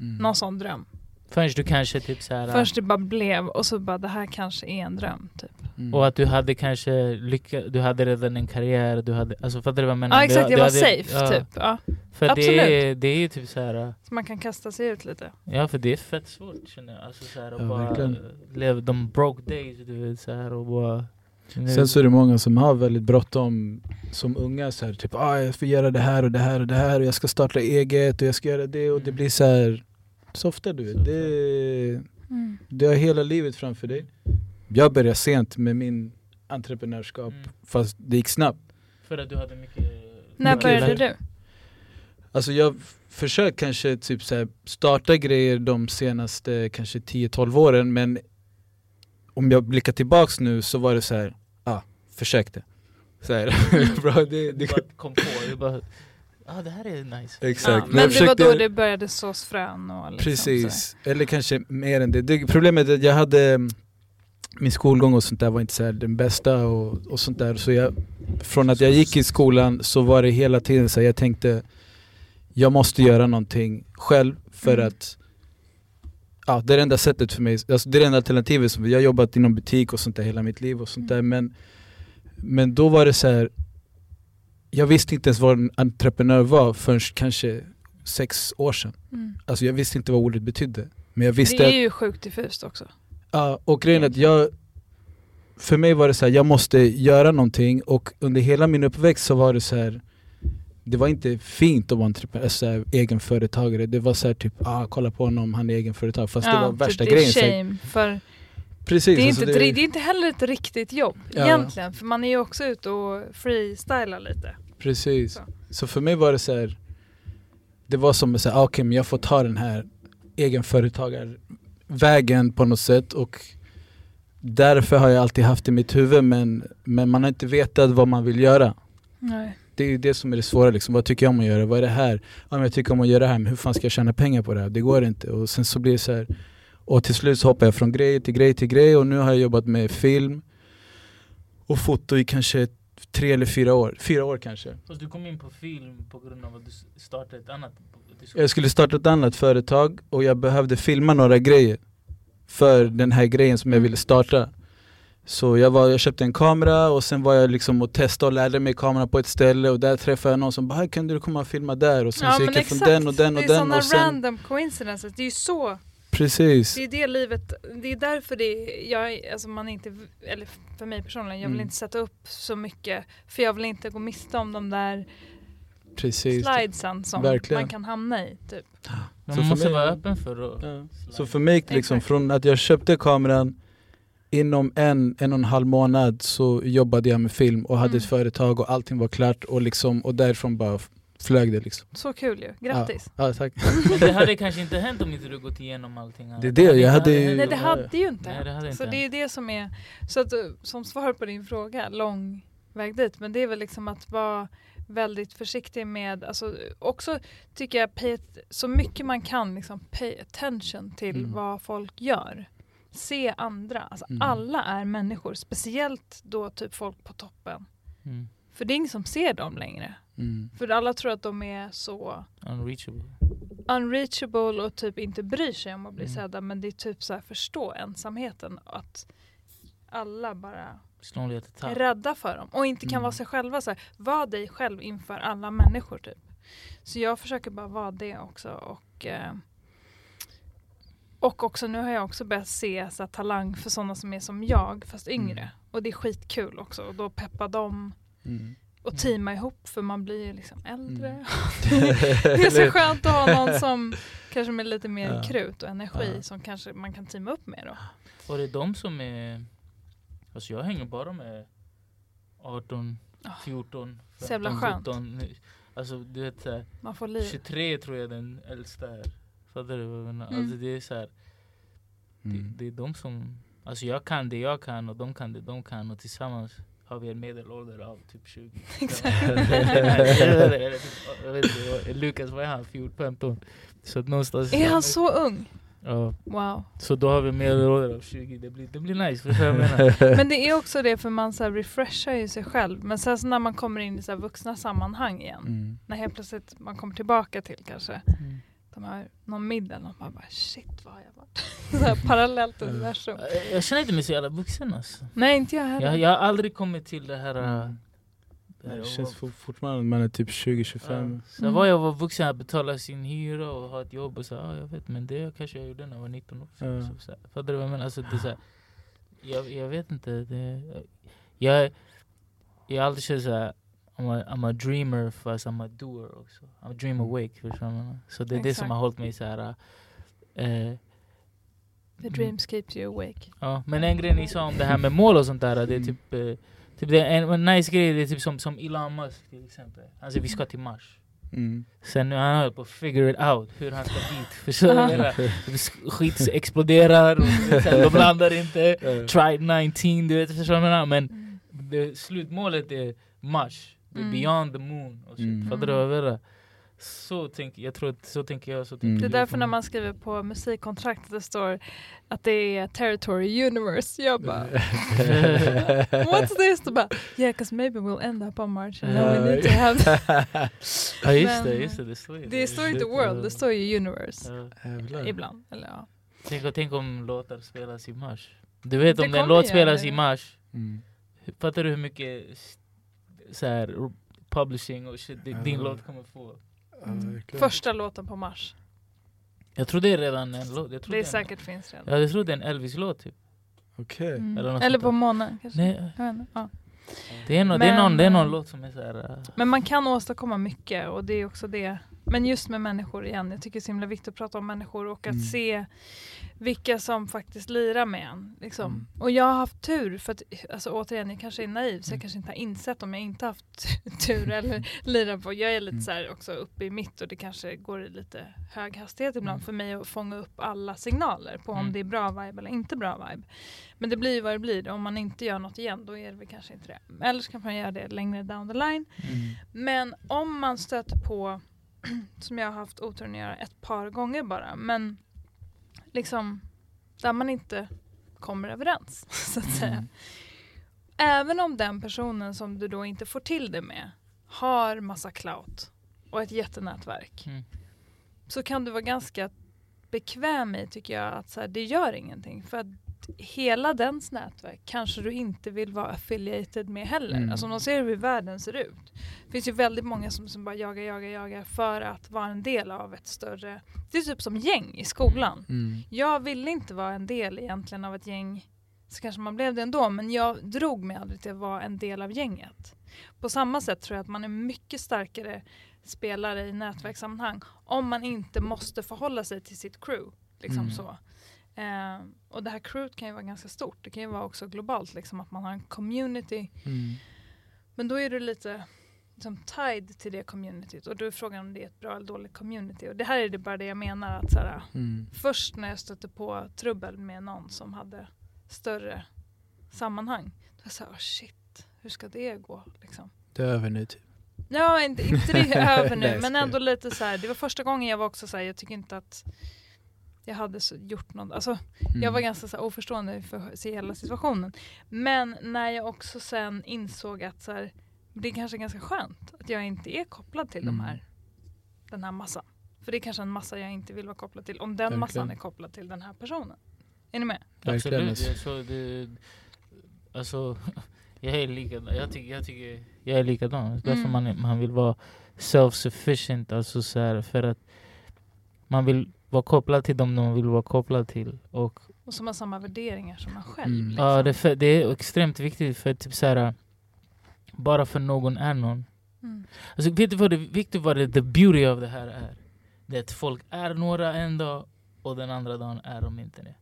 Mm. någon sån dröm. Förrän du kanske typ såhär... Först det bara blev och så bara det här kanske är en dröm. Typ. Mm. Och att du hade kanske lyckats, du hade redan en karriär, du hade, alltså fattar du vad jag menar? Ja exakt, Du- jag var hade- safe ja, typ. Ja. För det Absolut. är, det är ju typ såhär, Så man kan kasta sig ut lite. ja för det är fett svårt känner jag. Alltså såhär att Ja, bara leva de broke days du vet såhär och bara... nu- Sen så är det många som har väldigt bråttom som unga, så här, typ ah, jag får göra det här och det här och det här och jag ska starta eget och jag ska göra det och det Mm. blir så här softa du vet. Det, Mm. du har hela livet framför dig. Jag började sent med min entreprenörskap Mm. fast det gick snabbt. För att du hade mycket... När Mycket började du? Alltså jag försökt kanske typ så här, starta grejer de senaste kanske 10-12 åren men om jag blickar tillbaks nu så var det så här, försökte. Så här, bra, det, Du det, bara kom på, du bara... Ah, det här är nice. exakt. Ja, jag men det var då det började sås frön och liksom, Precis, eller kanske mer än det. det problemet är att jag hade mm, min skolgång och sånt där var inte så här den bästa och, och sånt där. Så jag, från att jag gick i skolan så var det hela tiden så här, jag tänkte jag måste göra någonting själv för Mm. att Ja, det är det enda sättet för mig, alltså det är det enda alternativet. Som, jag har jobbat inom butik och sånt där hela mitt liv och sånt där men, men då var det så här. Jag visste inte ens vad en entreprenör var förrän kanske sex år sedan. Mm. Alltså jag visste inte vad ordet betydde. Men jag visste Det är att, ju sjukt diffust också. ja, och grejen är att jag För mig var det så här, jag måste göra någonting och under hela min uppväxt så var det så här. Det var inte fint att vara entreprenör, så här, egenföretagare, det var så här, typ ah, kolla på honom, han är egenföretagare Fast det var värsta typ, grejen shame, för Precis, det är, alltså inte, ett ri- det är inte heller ett riktigt jobb Ja. egentligen. För man är ju också ute och freestylar lite. Precis. Så. Så. för mig var det så här. Det var som att säga, ah, okej men jag får ta den här egenföretagarvägen på något sätt och därför har jag alltid haft det i mitt huvud men, men man har inte vetat vad man vill göra. Nej. Det är ju det som är det svåra liksom. vad tycker jag om att göra? Vad är det här? Ja, men jag tycker om att göra det här, men hur fan ska jag tjäna pengar på det här? Det går inte. Och sen så blir det så här. Och till slut så hoppar jag från grej till grej till grej och nu har jag jobbat med film och foto i kanske tre eller fyra år. Fyra år kanske. Fast du kom in på film på grund av att du startade ett annat... Jag skulle starta ett annat företag och jag behövde filma några grejer för den här grejen som jag ville starta. Så jag, var, jag köpte en kamera och sen var jag liksom och testade och lärde mig kameran på ett ställe och där träffade jag någon som bara "Här, kan du komma och filma där? Och sen så gick jag från den och den och det är den sådana random coincidences. Det är ju så, Precis. det är det livet, det är därför det jag, alltså man inte, eller för mig personligen, jag vill Mm. inte sätta upp så mycket för jag vill inte gå miste om de där Precis. slidesen som Verkligen. man kan hamna i. Typ. Man Så måste mig- vara öppen för att... Ja. Så för mig liksom från att jag köpte kameran Inom en, en och en halv månad så jobbade jag med film och hade Mm. ett företag och allting var klart och, liksom, och därifrån bara flög det liksom. Så kul ju, grattis! Ja, tack. Men det hade kanske inte hänt om inte du gått igenom allting. Det är det, jag hade ju- hänt Nej det hade ju inte Nej, det hade hänt. inte Så det är ju det som är, så att, som svar på din fråga, lång väg dit, men det är väl liksom att vara väldigt försiktig med, alltså också tycker jag pay, så mycket man kan liksom pay attention till Mm. vad folk gör. Se andra, alltså Mm. alla är människor, speciellt då typ folk på toppen. Mm. För det är ingen som ser dem längre. Mm. För alla tror att de är så Unreachable. unreachable och typ inte bryr sig om att bli Mm. sedda men det är typ så här förstå ensamheten att alla bara är rädda för dem och inte kan Mm. vara sig själva. Så här, var dig själv inför alla människor typ. Så jag försöker bara vara det också och eh, och också nu har jag också börjat se så här, talang för sådana som är som jag fast yngre. Mm. Och det är skitkul också och då peppa dem Mm. Och Mm. teama ihop för man blir ju liksom äldre. Mm. Det är så skönt att ha någon som kanske med lite mer Ja. krut och energi Ja. som kanske man kan teama upp med då. Och det är de som är... Alltså jag hänger bara med 18, Ja. 14, Så jävla 15, skönt. 17. Alltså du vet så här, Man får liv. 23 tror jag den äldsta är. Fattar du vad jag menar? Mm. Alltså det är så här, det, Mm. det är de som... Alltså jag kan det jag kan och de kan det de kan och tillsammans har vi en medelålder av typ 20. Exakt. Eller typ Jag vet inte, vad- Lukas vad är han? 14-15? Så att någonstans... Är han så ung? Ja, Wow. så då har vi medelålder av 20, det blir, det blir nice, förstår jag menar? Men det är också det för man så här refreshar ju sig själv. Men sen så när man kommer in i så här vuxna sammanhang igen. Mm. När helt plötsligt man kommer tillbaka till kanske Mm. De här, någon middag. Och man bara shit vad har jag varit? så här parallellt universum. Jag känner inte mig så jävla vuxen alltså. Nej inte jag heller. jag, jag har aldrig kommit till det här... Mm. det här Det att känns for- fortfarande man är typ 20-25. Ja. Så Mm. var jag var vuxen att betala sin hyra och ha ett jobb och så, ja jag vet men det kanske jag gjorde när jag var 19 också. Ja. Så, så, här, fattar du vad jag menar? Alltså, det är så här, jag, jag vet inte. Det, jag, jag har alltid känt såhär, I'm a, I'm a dreamer fast I'm a doer också. I'm a dream awake. Förstår menar? Så det är det som har hållit mig såhär... Eh, The dreams keeps you awake. Ja, men en grej ni sa om det här med mål och sånt där, det är Mm. typ, eh, typ det är en, en nice grej, det är typ som, som Elon Musk till exempel. Han säger vi ska till Mars. Mm. Sen nu han håller på att figure it out hur han ska dit. Förstår du? Skit exploderar och sen de landar inte. Tried 19, du vet förstår du? Men Mm. det, slutmålet är Mars. Det Mm. beyond the moon. Och shit. Mm. Fattar du vad jag menar? Så tänker jag, tror att så tänker jag. Så tänker Mm. Det är du. därför när man skriver på musikkontraktet det står att det är territory universe. Jag bara What's this? Det bara, yeah, because maybe we'll end up on Mars and then we need to have... Ja just det, just det. Det står ju Det står inte world, det står ju universe. Ja. Ibland. Eller ja. Tänk, tänk om låtar spelas i Mars. Du vet Det om den kommer låt spelas det. i Mars, Mm. fattar du hur mycket så här, publishing och shit di- din Ja. låt kommer få? Verkligen. Första låten på Mars. Jag tror det är redan en låt. Jag tror Det är en- säkert finns redan. Ja, jag tror det är en Elvis-låt typ. Okej. Mm. Eller Eller på månen kanske. Nej, Jag vet inte, ja. det, är no, det, är någon, Men, det är någon eh, låt som är så här. äh, Men man kan åstadkomma mycket och det är också det. Men just med människor igen, jag tycker det är så himla viktigt att prata om människor och att Mm. se vilka som faktiskt lirar med en. Liksom. Mm. Och jag har haft tur, för att alltså, återigen, jag kanske är naiv så jag Mm. kanske inte har insett om jag inte haft tur eller lirar på. Jag är lite Mm. så här också uppe i mitt och det kanske går i lite hög hastighet ibland Mm. för mig att fånga upp alla signaler på om Mm. det är bra vibe eller inte bra vibe. Men det blir ju vad det blir. Om man inte gör något igen då är det väl kanske inte det. Eller så kan man göra det längre down the line. Mm. Men om man stöter på, som jag har haft oturen att göra ett par gånger bara, men liksom där man inte kommer överens så att säga. mm. Även om den personen som du då inte får till det med har massa clout och ett jättenätverk Mm. så kan du vara ganska bekväm i tycker jag att så här, det gör ingenting. För hela dens nätverk kanske du inte vill vara affiliated med heller. Mm. Alltså om de ser hur världen ser ut. Det finns ju väldigt många som, som bara jagar, jagar, jagar för att vara en del av ett större... Det är typ som gäng i skolan. Mm. Jag ville inte vara en del egentligen av ett gäng, så kanske man blev det ändå, men jag drog mig aldrig till att vara en del av gänget. På samma sätt tror jag att man är mycket starkare spelare i nätverkssammanhang om man inte måste förhålla sig till sitt crew. Liksom Mm. så. Eh, och det här crewet kan ju vara ganska stort, det kan ju vara också globalt, liksom, att man har en community. Mm. Men då är du lite liksom, tied till det communityt och då är frågan om det är ett bra eller dåligt community. Och det här är det bara det jag menar att så här, Mm. först när jag stötte på trubbel med någon som hade större sammanhang. Då var jag såhär, oh shit, hur ska det gå? Liksom. Det är över nu typ. Ja, inte, inte det är över nu, men ändå lite så här. Det var första gången jag var också så här, jag tycker inte att jag hade så, gjort något. Alltså, Mm. jag var ganska så här, oförstående för se hela situationen. Men när jag också sen insåg att så här, det är kanske ganska skönt att jag inte är kopplad till de Mm. här, den här massan. För det är kanske en massa jag inte vill vara kopplad till. Om den Verkligen. massan är kopplad till den här personen. Är ni med? Verkligen, Absolut. alltså. Jag, så det, alltså, jag är likadan. Jag tycker jag, tycker, jag är likadan. Därför Mm. man, är- man vill vara self-sufficient. Alltså så här, för att man vill vara kopplad till dem man vill vara kopplad till. Och Och som har samma värderingar som man själv. Mm. Liksom. Ja, det, är för, det är extremt viktigt för typ så här, bara för någon är någon. Mm. Alltså, vet du vad det viktigt vad det the beauty av det här är? Det är att folk är några en dag och den andra dagen är de inte det.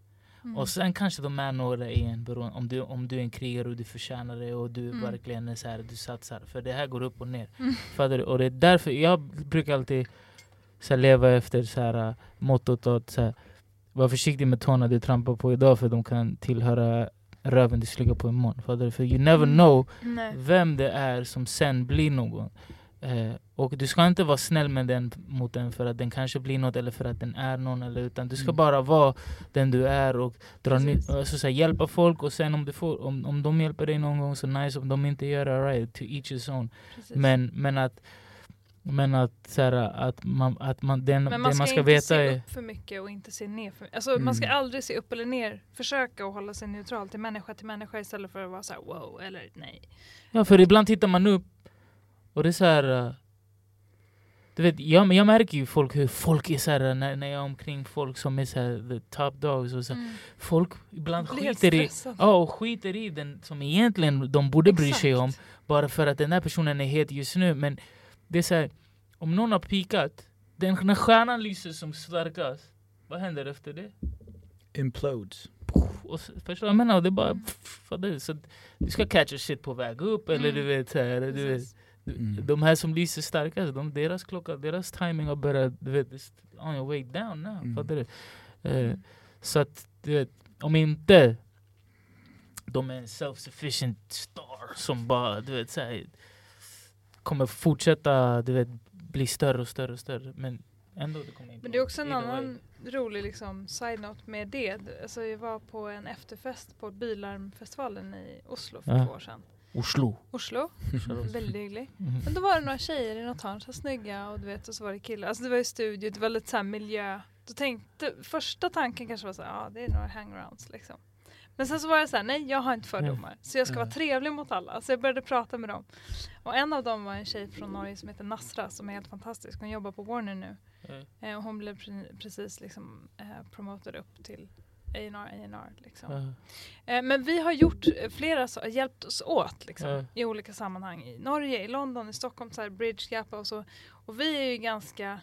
Mm. Och sen kanske de är några igen beroende, om du, om du är en krigare och du förtjänar det och du Mm. verkligen är så här, du satsar. För det här går upp och ner. Mm. Fattar du? Och det är därför jag brukar alltid så här, leva efter så här, äh, mottot att så här, var försiktig med tårna du trampar på idag för de kan tillhöra röven du slickar på imorgon. Fattar du? För you never Mm. know Nej. vem det är som sen blir någon. Eh, och du ska inte vara snäll med den mot den för att den kanske blir något eller för att den är någon. Eller, utan du ska Mm. bara vara den du är och dra ny, Precis. alltså, så här, hjälpa folk. Och sen om, du får, om, om de hjälper dig någon gång så nice, om de inte gör det, right, to each his own. Precis. Men, men att, men att, så här, att, man, att man, den, Men det man ska, man ska inte veta se är... upp för mycket och inte se ner för Alltså man ska Mm. aldrig se upp eller ner. Försöka att hålla sig neutral till människa till människa istället för att vara så här wow eller nej. Ja, för ibland tittar man upp och det är så här... eh, Du vet, jag, jag märker ju folk, hur folk är så här, när, när jag är omkring folk som är så här, the top dogs och så. Mm. Folk ibland skiter i, ja, och skiter i den som egentligen de borde bry sig om. Exakt. Bara för att den här personen är het just nu. Men det är så här, om någon har pikat, den, när stjärnan lyser som starkast, vad händer efter det? Implodes. Och, förstår du vad jag menar? Det är bara... Mm. Pff. Så du ska catcha shit på väg upp eller Mm. du vet så här, du vet. Mm. De här som lyser starkast, de, deras klocka, deras timing har börjat, du vet, on your way down now. Mm. Fattar du? Eh, så att, du vet, om inte de är en self-sufficient star som bara, du vet, så här, kommer fortsätta, du vet, bli större och större och större. Men ändå det kommer Men det är också en annan rolig liksom, side-note med det. Alltså, jag var på en efterfest på Bilarmfestivalen i Oslo för Ja. två år sedan. Oslo. Oslo, väldigt hygglig. Mhm. Men då var det några tjejer i något hörn, så snygga och du vet, och så var det killar. Alltså det var ju studio, det var lite så här miljö. Då tänkte, första tanken kanske var så här, ja det är några hangarounds liksom. Men sen så var jag så här, nej jag har inte fördomar. Så jag ska vara trevlig mot alla. Så jag började prata med dem. Och en av dem var en tjej från Norge som heter Nasra som är helt fantastisk. Hon jobbar på Warner nu. Ja. Eh, och hon blev pre- precis liksom eh, promotad upp till A&R, A&R liksom. Ja. Eh, men vi har gjort flera, så, hjälpt oss åt liksom, Ja. i olika sammanhang. I Norge, i London, i Stockholm, så här, Bridge Gap och så. Och vi är ju ganska,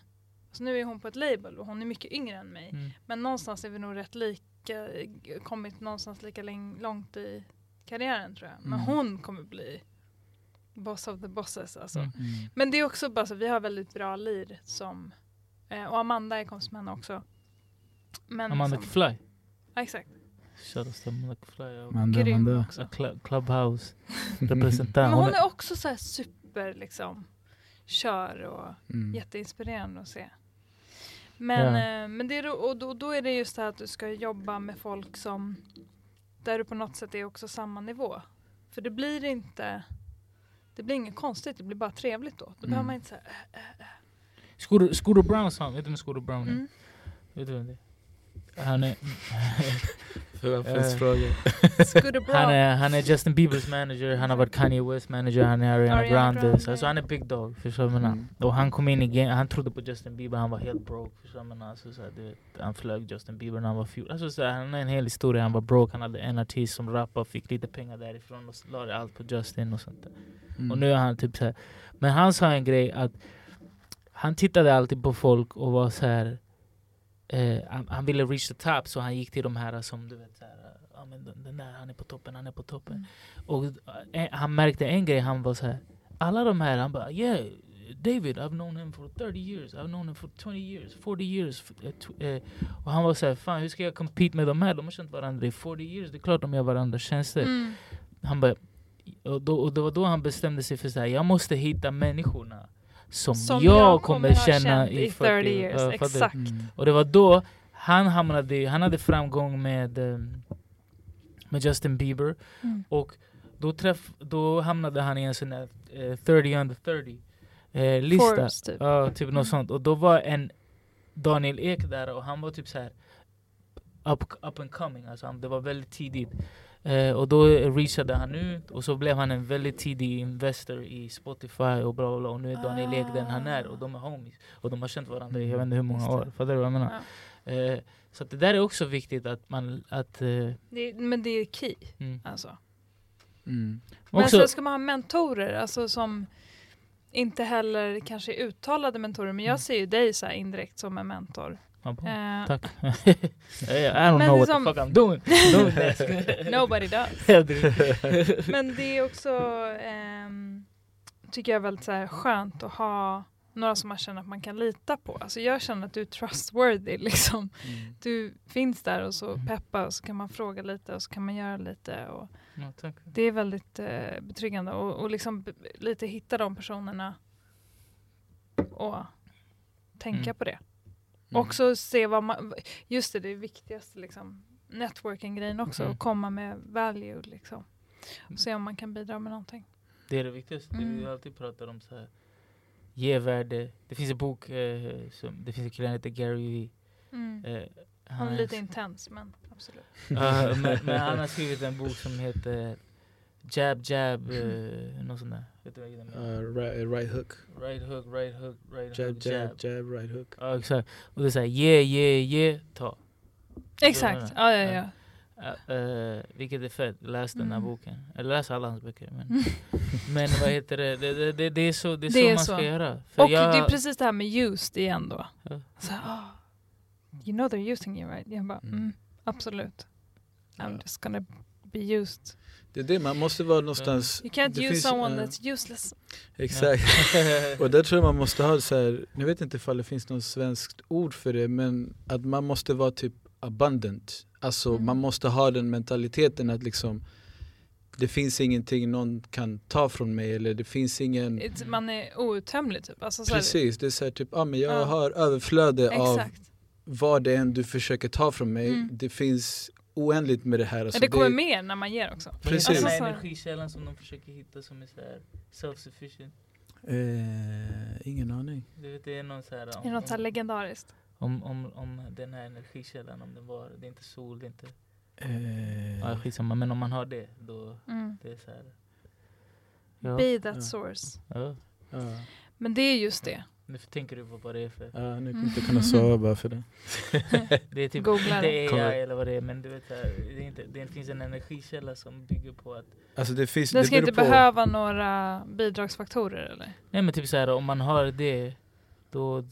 alltså nu är hon på ett label och hon är mycket yngre än mig. Mm. Men någonstans är vi nog rätt lika, eh, kommit någonstans lika långt i karriären tror jag. Men Mm. hon kommer bli boss of the bosses alltså. Mm. Mm. Men det är också bara så, vi har väldigt bra lir som, eh, och Amanda är kompis med henne också. Men Amanda liksom, Fly. ja, exakt. Shoutouts till Amanda Fly. Amanda, Grym Amanda. också. Så Cl- Clubhouse representant. Men hon är också så här super liksom, kör och Mm. jätteinspirerande att se. Men, Ja. eh, men det är, och då, då är det just det här att du ska jobba med folk som där du på något sätt är också samma nivå. För det blir inte det blir inget konstigt, det blir bara trevligt då. Då Mm. behöver man inte säga Scooter, Scooter Brown sa vet du vem Scooter Brown är? mm. Vet du vem det är? Han är, Brown. han, är, han är Justin Biebers manager, han har varit Kanye West manager, han är Ariana, Ariana Grande. Grande. Alltså han är big dog, förstår du? Mm. Och han kom in i game, han trodde på Justin Bieber, han var helt broke. Förstår du? Alltså, så här, du vet, han flög Justin Bieber när han var 14. Alltså, så här, han har en hel historia, han var broke, han hade en artist som rappade, fick lite pengar därifrån och la det allt på Justin och sånt där. Mm. Och nu är han typ så här. Men han sa en grej att han tittade alltid på folk och var så här. Eh, han, han ville reach the top så han gick till de här som du vet så här, ja, men den, där han är på toppen, han är på toppen. Mm. Och eh, han märkte en grej, han var så här. Alla de här, han bara yeah David, I've known him for 30 years, I've known him for 20 years, 40 years. eh, eh, och han var så här, fan hur ska jag compete med de här? De har känt varandra i 40 years, det är klart de gör varandra tjänster. Mm. Han bara, och, då, och det var då han bestämde sig för här, jag måste hitta människorna som, Som jag, kommer ha känna i 30 40 years. ja, fattar du? Exakt. Mm. Och det var då han hamnade, i- han hade framgång med, ehm, med Justin Bieber Mm. och då, träff, då hamnade han i en sån där eh, 30 under 30 eh, lista. Forbes, typ. Ja, typ Mm. något sånt. Och då var en Daniel Ek där och han var typ så här up, up and coming. Alltså han, det var väldigt tidigt. Eh, och då reachade han ut och så blev han en väldigt tidig investor i Spotify och bla bla bla. Och nu är Daniel Ek den han är och de är homies. Och de har känt varandra i jag vet inte hur många år. Fattar du vad jag menar? Ja. Eh, så att det där är också viktigt att man... Att, eh, Det, men det är key. mm. Alltså. Mm. Men också, sen ska man ha mentorer, alltså som inte heller kanske är uttalade mentorer, men jag Mm. ser ju dig så här indirekt som en mentor. Eh, Tack. I don't Men know what liksom- the fuck I'm doing. Nobody does. Men det är också, ehm, tycker jag, väldigt så här skönt att ha några som man känner att man kan lita på. Alltså jag känner att du är trustworthy liksom. Mm. Du finns där och så Mm. peppar och så kan man fråga lite och så kan man göra lite. Och ja, det är väldigt eh, betryggande och, och liksom lite hitta de personerna att tänka Mm. på det. Mm. Också se vad man, just det, det är viktigaste liksom, networking-grejen också, Mhm. att komma med value liksom. Och se om man kan bidra med någonting. Det är det viktigaste. Det Mm. vi alltid pratar om. Så här. Ge värde. Det finns en bok, eh, som, det finns en kille som heter Gary. Mm. Eh, Han är är- lite intens men absolut. Men, men han har skrivit en bok som heter Jab Jab, uh, något sånt där. Vet du vad jag menar? Uh, right, right hook. Right hook, right hook, right Jab, hook, jab, jab, right hook. Ja exakt. Och det är såhär, ge, ge, ge, ta. Exakt, ja ja ja. Uh, uh, vilket är fett, läs den här Mm. boken. Eller läs alla hans böcker. Men, men vad heter det, det, det, det, det är så, det är Det så är man så. ska göra. För Och jag, det är precis det här med used igen då. Ja. Så, ah, you know they're using you right? Jag bara, Mm. mm, absolut. I'm just gonna be used. Det är det, man måste vara någonstans... You can't det use finns, someone eh, that's useless. Exakt. Och där tror jag man måste ha så här, jag vet inte ifall det finns något svenskt ord för det, men att man måste vara typ abundant. Alltså Mm. man måste ha den mentaliteten att liksom det finns ingenting någon kan ta från mig eller det finns ingen It's, man är outtömlig typ. Alltså, Precis, det är så här, typ, ah, men jag Ja. har överflöde av Exakt. vad det än du försöker ta från mig. Mm. Det finns oändligt med det här. Alltså, Men det kommer det, mer när man ger också. Precis. Är den Alltså, här så- energikällan som de försöker hitta som är så här self-sufficient? eh, ingen aning. Du vet, det är någon så här, Det är något så här om, legendariskt. om, om, om den här energikällan, om den var, det är inte sol, det är inte... Eh, Ja, skitsamma, men om man har det, då Mm. det är så här. Ja, Be that Ja. source. ja. ja, Men det är just det. Nu tänker du på vad det är för... ja, nu kommer jag inte kunna sova bara för det. Det är typ Googla inte det. AI Kommer- eller vad det är, men du vet här, det, är inte, det finns en energikälla som bygger på att... Alltså det finns, Den det ska inte på. behöva några bidragsfaktorer eller? Nej men typ så här, om man har det, då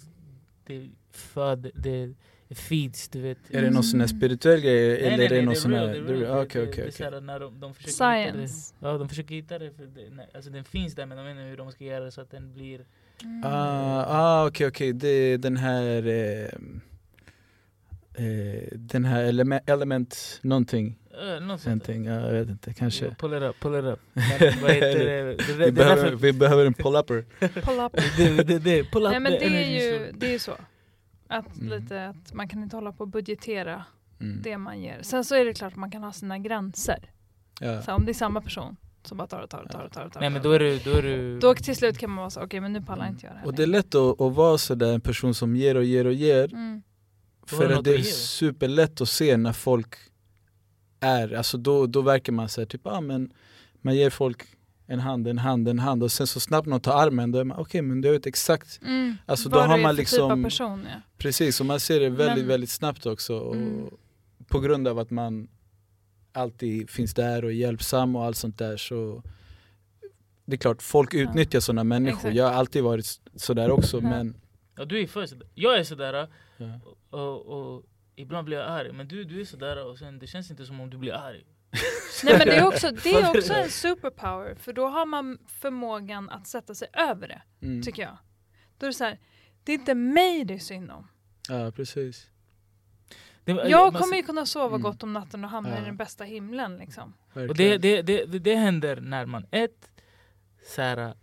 det föd, det feeds, du vet. Är det någon sån här spirituell grej Nej, eller nej, är det nej, någon sån här... Okej okej okej. här när de, de försöker hitta det. Science. Ja, de försöker hitta det, för det, nej, alltså den finns där men de vet inte hur de ska göra så att den blir... Mm. Ah, ah okej okej, det är den här... Eh, eh, den här element, element någonting. Uh. Någonting, ja, jag vet inte, kanske. Jo, Pull it up, pull it up. Men, vad heter det? det, det, Vi behöver, därför- vi behöver en pull-upper. Pull up. det, det, det, pull up Nej men det är ju det är ju så. Att, Mm. lite, att man kan inte hålla på och budgetera Mm. det man ger. Sen så är det klart att man kan ha sina gränser. Ja. Så om det är samma person som bara tar och tar och tar och tar. Och tar Nej men då är du... Då, är du Då till slut kan man vara så, okej men nu pallar jag inte göra det här Och det är lätt att, att vara sådär en person som ger och ger och ger. Mm. För att det är superlätt att se när folk är, alltså då, då verkar man säga typ, ah, men man ger folk en hand, en hand, en hand och sen så snabbt någon tar armen, då är man okej men du vet exakt, Mm. Alltså, då Vad har man typ liksom- person ja. precis, och man ser det väldigt, Men- väldigt snabbt också. Och Mm. På grund av att man alltid finns där och är hjälpsam och allt sånt där så det är klart, folk Ja. utnyttjar sådana människor. Exakt. Jag har alltid varit sådär också Ja. men Ja, du är för sådär. Jag är sådär ja. och, och ibland blir jag arg. Men du, du är sådär och sen det känns inte som om du blir arg. Nej men det är också, det är också en superpower för då har man förmågan att sätta sig över det, Mm. tycker jag. Då är det så här, det är inte mig det är synd om. ja precis. Det, Jag man- kommer ju kunna sova Mm. gott om natten och hamna Ja. i den bästa himlen liksom. Och det, det, det, det, det händer när man ett, så här,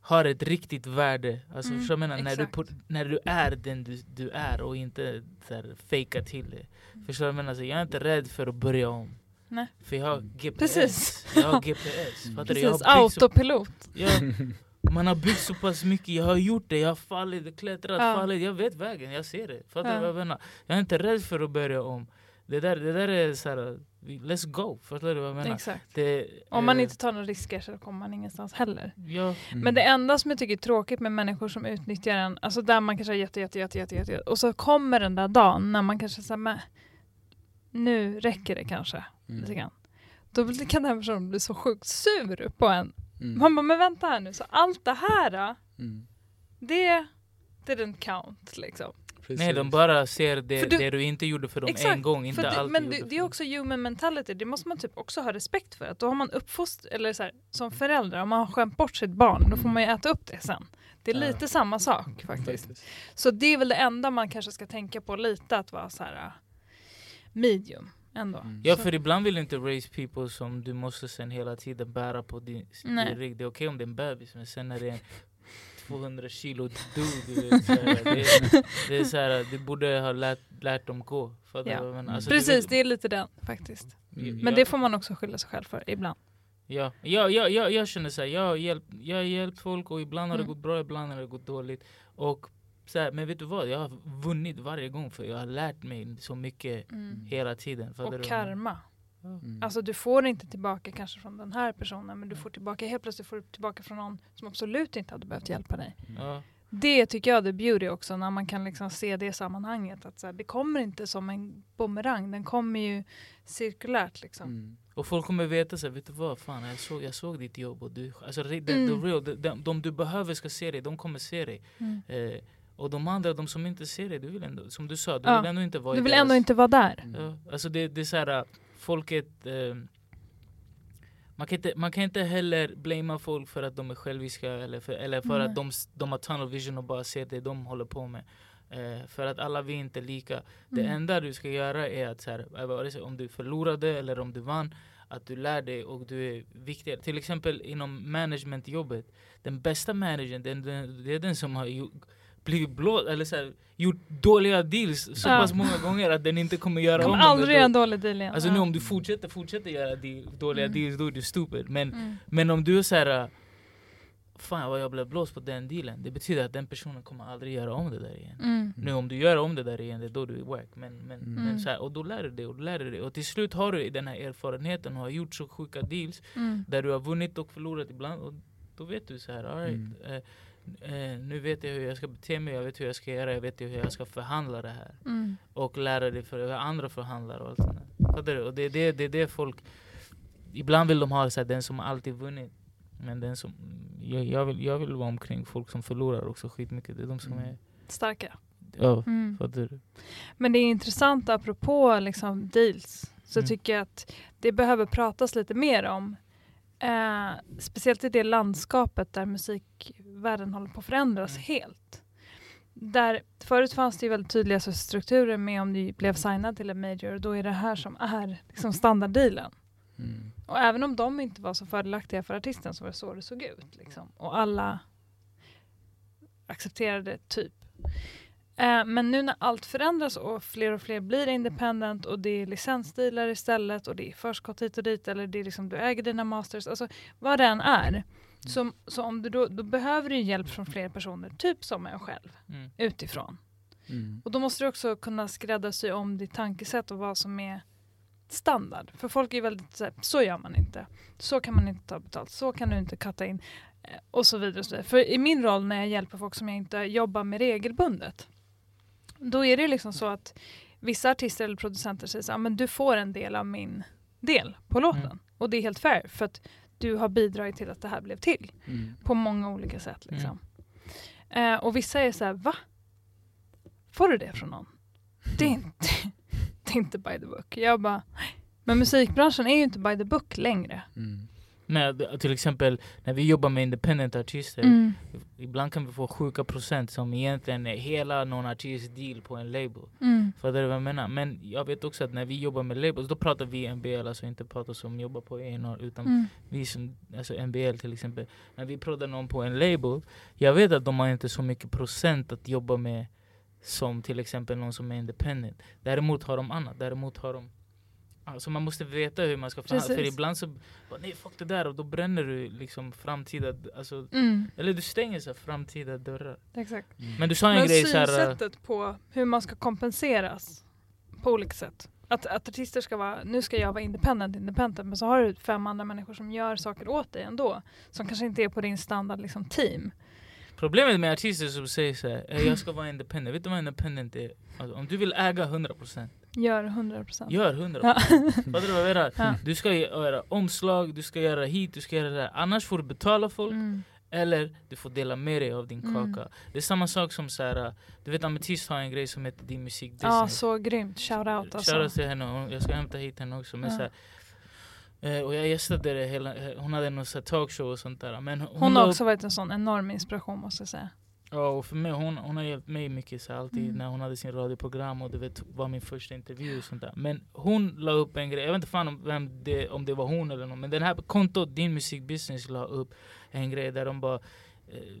har ett riktigt värde. Alltså, Mm, förstår du vad jag menar? När du, på, när du är den du, du är och inte så här, fejka till det. Förstår du vad jag menar? Så jag är inte rädd för att börja om. Nej. För jag har GPS. Precis. Jag har GPS. Fattar du? Jag har Precis, autopilot. jag, man har byggt så pass mycket, jag har gjort det, jag har fallit, klättrat, Ja. fallit. Jag vet vägen, jag ser det. Fattar Ja. du vad jag menar? Jag är inte rädd för att börja om. Det där, det där är så här, vi- let's go. Fattar du vad jag menar? Exakt. Det, Om man eh, inte tar några risker så kommer man ingenstans heller. Ja, Mm. Men det enda som jag tycker är tråkigt med människor som utnyttjar en, alltså där man kanske har jätte, jätte, jätte, jätte, jätte, och så kommer den där dagen när man kanske säger men nu räcker det kanske Mm. lite grann. Då kan den personen bli så sjukt sur på en. Mm. Man bara, men vänta här nu, så allt det här, Mm. det didn't count liksom. nej de Precis. bara ser det, du- det du inte gjorde för dem Exakt, en gång, inte För det, alltid men gjorde det, är också human mentality, det måste man typ också ha respekt för. Att då har man uppfostrat, eller så här, som förälder, om man har skämt bort sitt barn, då får man ju äta upp det sen. Det är Ja. lite samma sak faktiskt. Så det är väl det enda man kanske ska tänka på lite, att vara så här uh, medium ändå. Mm. Ja för ibland vill du inte raise people som du måste sen hela tiden bära på din, Nej. din rygg. Det är okej om det är en bebis men sen när det är en 200 kilo dude. Du vet, det, det är så här, du borde ha lärt, lärt dem gå. Fattar Ja. menar? Alltså, Precis, det är lite den faktiskt. Mm. Men det får man också skylla sig själv för ibland. Ja, jag, jag, jag, jag känner såhär, jag har hjälpt, jag har hjälpt folk och ibland har det Mm. gått bra, ibland har det gått dåligt. Och så här, men vet du vad? Jag har vunnit varje gång för jag har lärt mig så mycket hela tiden. Och karma. Mm. Alltså du får inte tillbaka kanske från den här personen men du får tillbaka, helt plötsligt får du tillbaka från någon som absolut inte hade behövt hjälpa dig. Ja, Det tycker jag är beauty också när man kan liksom se det sammanhanget. Att så här, det kommer inte som en bumerang, den kommer ju cirkulärt liksom. Mm. Och folk kommer veta så här, vet du vad, fan jag såg, jag såg ditt jobb och du, alltså re- the, Mm. the real, de, de, de du behöver ska se dig, de kommer se dig. Mm. Eh, och de andra, de som inte ser dig, du vill ändå, som du sa, du Ja. vill ändå inte vara Du vill deras- ändå inte vara där. Mm. Ja, alltså det, det är så här, äh, folket... Eh, man, kan inte, man kan inte heller blamea folk för att de är själviska eller för, eller för Nej. att de, de har tunnel vision och bara ser det de håller på med. Eh, för att alla vi är inte lika. Det Mm. enda du ska göra är att så här, om du förlorade eller om du vann, att du lär dig och du är viktigare. Till exempel inom managementjobbet, den bästa managern den, den, det är den som har blivit blå, eller så här, gjort dåliga deals så Ja. pass många gånger att den inte kommer göra Kommer om dem. aldrig göra en dålig deal igen. Alltså Ja. nu om du fortsätter, fortsätter göra deal, dåliga Mm. deals då är du stupid. Men, Mm. men om du är såhär Fan vad jag blev blåst på den dealen. Det betyder att den personen kommer aldrig göra om det där igen. Mm. Nu om du gör om det där igen, det är då du är wack. Men, men, Mm. men så här, och då lär du dig och då lär du dig. Och till slut har du den här erfarenheten och har gjort så sjuka deals Mm. där du har vunnit och förlorat ibland. Och då vet du så här, all right, Mm. eh, eh, nu vet jag hur jag ska bete mig, jag vet hur jag ska göra, jag vet hur jag ska förhandla det här Mm. och lära dig för hur andra förhandlar och allt sånt där. Fattar du? Och det är det, det, är det folk... Ibland vill de ha så här, den som alltid vunnit. Men den som... Jag, jag, vill, jag vill vara omkring folk som förlorar också skitmycket. Det är de som Mm. är... Starka. Ja, Mm. fattar du? Men det är intressant apropå liksom deals. Så Mm. tycker jag att det behöver pratas lite mer om. Eh, speciellt i det landskapet där musikvärlden håller på att förändras Mm. helt. Där, förut fanns det ju väldigt tydliga strukturer med om du blev signad till en major, då är det här som är liksom standarddealen. Mm. Och även om de inte var så fördelaktiga för artisten så var det så det såg ut. Liksom. Och alla accepterade typ. Eh, men nu när allt förändras och fler och fler blir independent och det är licensdealar istället och det är förskott hit och dit eller det är liksom du äger dina masters, alltså vad det än är. Så, så om du då, då behöver du hjälp från fler personer, typ som jag själv, Mm. utifrån. Mm. Och då måste du också kunna skräddarsy om ditt tankesätt och vad som är standard. För folk är väldigt så här, så gör man inte. Så kan man inte ta betalt. Så kan du inte katta in. eh, Och så vidare. Och så vidare. För i min roll när jag hjälper folk som jag inte jobbar med regelbundet. Då är det liksom så att vissa artister eller producenter säger så här, men du får en del av min del på låten. Mm. Och det är helt fair för att du har bidragit till att det här blev till Mm. på många olika sätt. Liksom. Eh, och vissa är så här, va? Får du det från någon? Det är inte, det är inte by the book. Jag bara, men musikbranschen är ju inte by the book längre. Mm. Det- till exempel när vi jobbar med independent artister, Mm. ibland kan vi få sjuka procent som egentligen är hela någon artists deal på en label. Mm. Fattar du vad jag menar? Men jag vet också att när vi jobbar med labels, då pratar vi NBL, alltså inte pratar som jobbar på A&R utan Mm. vi som, alltså NBL till exempel. När vi pratar någon på en label, jag vet att de har inte så mycket procent att jobba med som till exempel någon som är independent. Däremot har de annat, däremot har de Alltså man måste veta hur man ska förhandla, för ibland så, bara, nej fuck det där och då bränner du liksom framtida, alltså, Mm. eller du stänger så här framtida dörrar. Exakt. Men du sa en Men grej så här, synsättet på hur man ska kompenseras på olika sätt. Att, att artister ska vara, nu ska jag vara independent, independent, men så har du fem andra människor som gör saker åt dig ändå. Som kanske inte är på din standard liksom, team. Problemet med artister som säger såhär, "Eh, jag ska vara independent, vet du vad independent är? Alltså, om du vill äga 100%, Gör 100%. gör 100% Ja. Fattar du vad jag menar? Ja. Du ska göra omslag, du ska göra hit, du ska göra det där Annars får du betala folk, Mm. eller du får dela med dig av din Mm. kaka Det är samma sak som såhär, du vet Ametist har en grej som heter Din Musik Ja, Business så grymt. Shout out alltså. Shoutout till henne, jag ska hämta hit henne också men Ja. så här, eh, Och jag gästade det hela, hon hade någon så här talkshow och sånt där men hon, Hon har också varit en sån enorm inspiration måste jag säga. Ja, och för mig, hon, hon har hjälpt mig mycket så alltid Mm. när hon hade sin radioprogram och du vet, var min första intervju och sånt där. Men hon la upp en grej, jag vet inte fan om, vem det, om det var hon eller någon, men den här kontot, din musikbusiness la upp en grej där de bara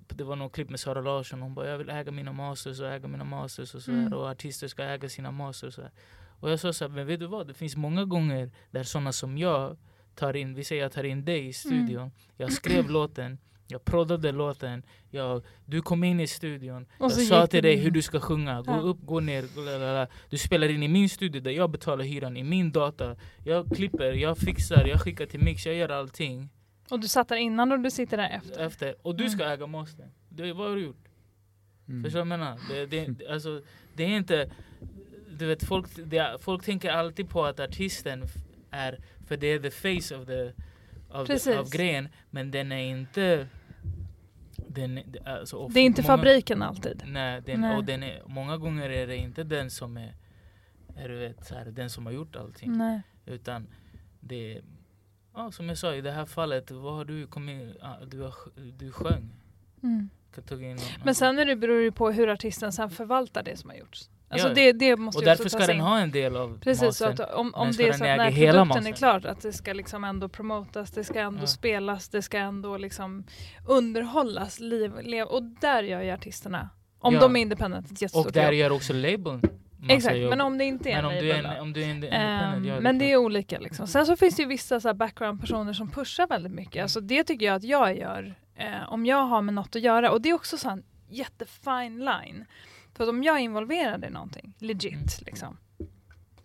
det var något klipp med Sara Larsson, hon bara jag vill äga mina masters och äga mina masters och så Mm. och artister ska äga sina masters och. Och jag sa så här, men vet du vad? Det finns många gånger där sådana som jag tar in, vi säger jag tar in dig i studion, jag skrev låten, jag proddade låten, jag, du kom in i studion, jag sa till dig hur du ska sjunga, gå Ja. upp, gå ner, lalala. Du spelar in i min studio där jag betalar hyran, i min data, jag klipper, jag fixar, jag skickar till mix, jag gör allting Och du satt där innan och du sitter där efter. efter, och du ska äga mastern. Det, vad har du gjort? Mm. Förstår du vad jag menar? Det, det, alltså, det är inte... Du vet, folk, det, folk tänker alltid på att artisten är... För det är the face of, the, av, Precis. the, av grejen, men den är inte... Den, alltså, of- Det är inte många- fabriken alltid. Nej, den, Nej. och den är, många gånger är det inte den som är, är vet, så här, den som har gjort allting. Nej. Utan det ja, som jag sa i det här fallet, vad har du kommit, du, har, du sjöng. Mm. Men sen är det beror det på hur artisten sen förvaltar det som har gjorts. Alltså Ja. det, det måste och därför ska den in. ha en del av Precis, så att om, om det är så att när produkten mastern? är klart att det ska liksom ändå promotas, det ska ändå Ja. spelas, det ska ändå liksom underhållas, liv, lev, och där gör ju artisterna, om Ja. de är independent, ett jättestort Och där jobb. gör också labeln Exakt, jobb. men om det inte är Men en om du är, label en, om du är en independent, ja, men det är olika liksom. Sen så finns det ju vissa så background-personer som pushar väldigt mycket. Alltså det tycker jag att jag gör eh, om jag har med något att göra. Och det är också så en jättefine line. För att om jag är involverad i någonting, legit Mm. liksom,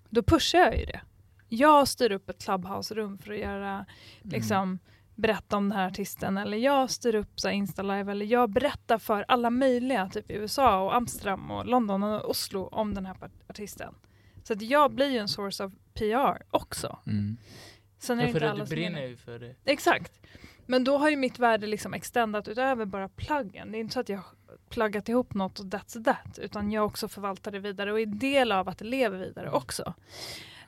då pushar jag ju det. Jag styr upp ett clubhouse-rum för att göra, Mm. liksom, berätta om den här artisten. Eller jag styr upp så Insta-live. Eller jag berättar för alla möjliga, typ i USA och Amsterdam och London och Oslo om den här artisten. Så att jag blir ju en source of PR också. Mm. Sen är Ja, för inte alla du brinner ju för det. Exakt. Men då har ju mitt värde liksom extendat utöver bara pluggen. Det är inte så att jag pluggat ihop något och that's that. Utan jag också förvaltar det vidare och är del av att det lever vidare också.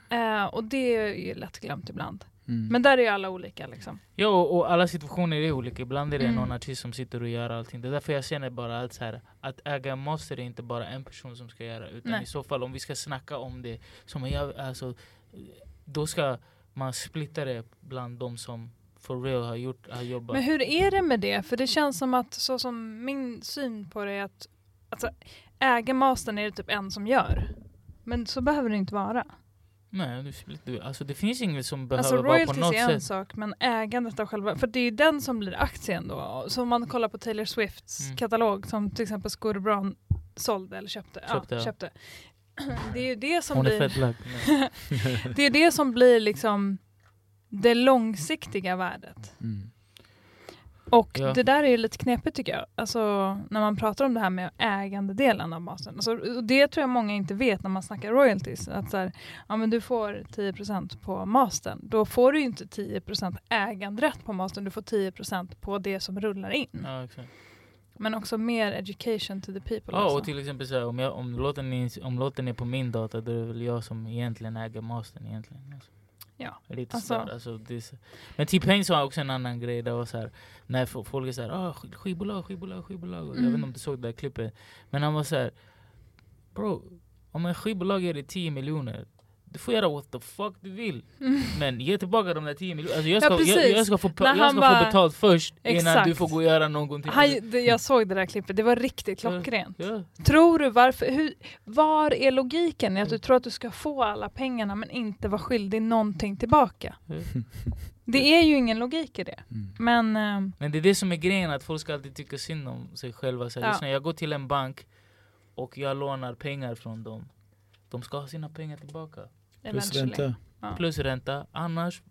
Eh, och det är ju lätt glömt ibland. Mm. Men där är ju alla olika liksom. Ja, och, och alla situationer är olika. Ibland är det Mm. någon artist som sitter och gör allting. Det är därför jag känner bara att, så här, att äga master är inte bara en person som ska göra. Utan Nej. i så fall, om vi ska snacka om det, som jag, alltså, då ska man splitta det bland de som for real har, gjort, har jobbat. Men hur är det med det? För det känns som att så som min syn på det är att alltså, äga mastern är det typ en som gör. Men så behöver det inte vara. Nej, du alltså, det finns inget som behöver Alltså vara på royalties något är en sätt. sak men ägandet av själva, för det är ju den som blir aktien då. Så om man kollar på Taylor Swifts Mm. katalog som till exempel Scooter Braun sålde eller köpte. Köpte, ja, köpte. Det är ju det som Hon är blir, fett lack. det är det som blir liksom det långsiktiga värdet. Mm. Och Ja. det där är ju lite knepigt tycker jag. Alltså när man pratar om det här med ägandedelen av mastern. Alltså, det tror jag många inte vet när man snackar royalties. Att så här, ja men du får 10% på mastern. Då får du ju inte 10% äganderätt på mastern. Du får 10% på det som rullar in. Ja, exakt. Men också mer education to the people. Ja, också. och till exempel så här, om, jag, om, låten är, om låten är på min data, då är det väl jag som egentligen äger mastern egentligen. Alltså. Ja, Lite alltså- sådär, alltså, det. Men T-Pain sa också en annan grej, det var så här, när fo- folk är såhär ah, sk- skivbolag, skivbolag, skivbolag. Jag vet Mm. inte om du såg det där klippet. Men han var så här, bro, om en skivbolag ger dig 10 miljoner, du får göra what the fuck du vill. Mm. Men ge tillbaka de där 10 miljonerna. Alltså jag, Ja, ska, jag, precis. jag ska, få, jag ska bara- få betalt först innan Exakt. du får gå och göra någonting. Han, det, jag såg det där klippet, det var riktigt klockrent. Ja. Tror du varför, hur, var är logiken i att du tror att du ska få alla pengarna men inte vara skyldig någonting tillbaka? Ja. Det är ju ingen logik i det. Mm. Men ehm, Men det är det som är grejen, att folk ska alltid tycka synd om sig själva. Så här, Ja. jag går till en bank och jag lånar pengar från dem. De ska ha sina pengar tillbaka. Plus ränta. Ja. Plus ränta. Annars...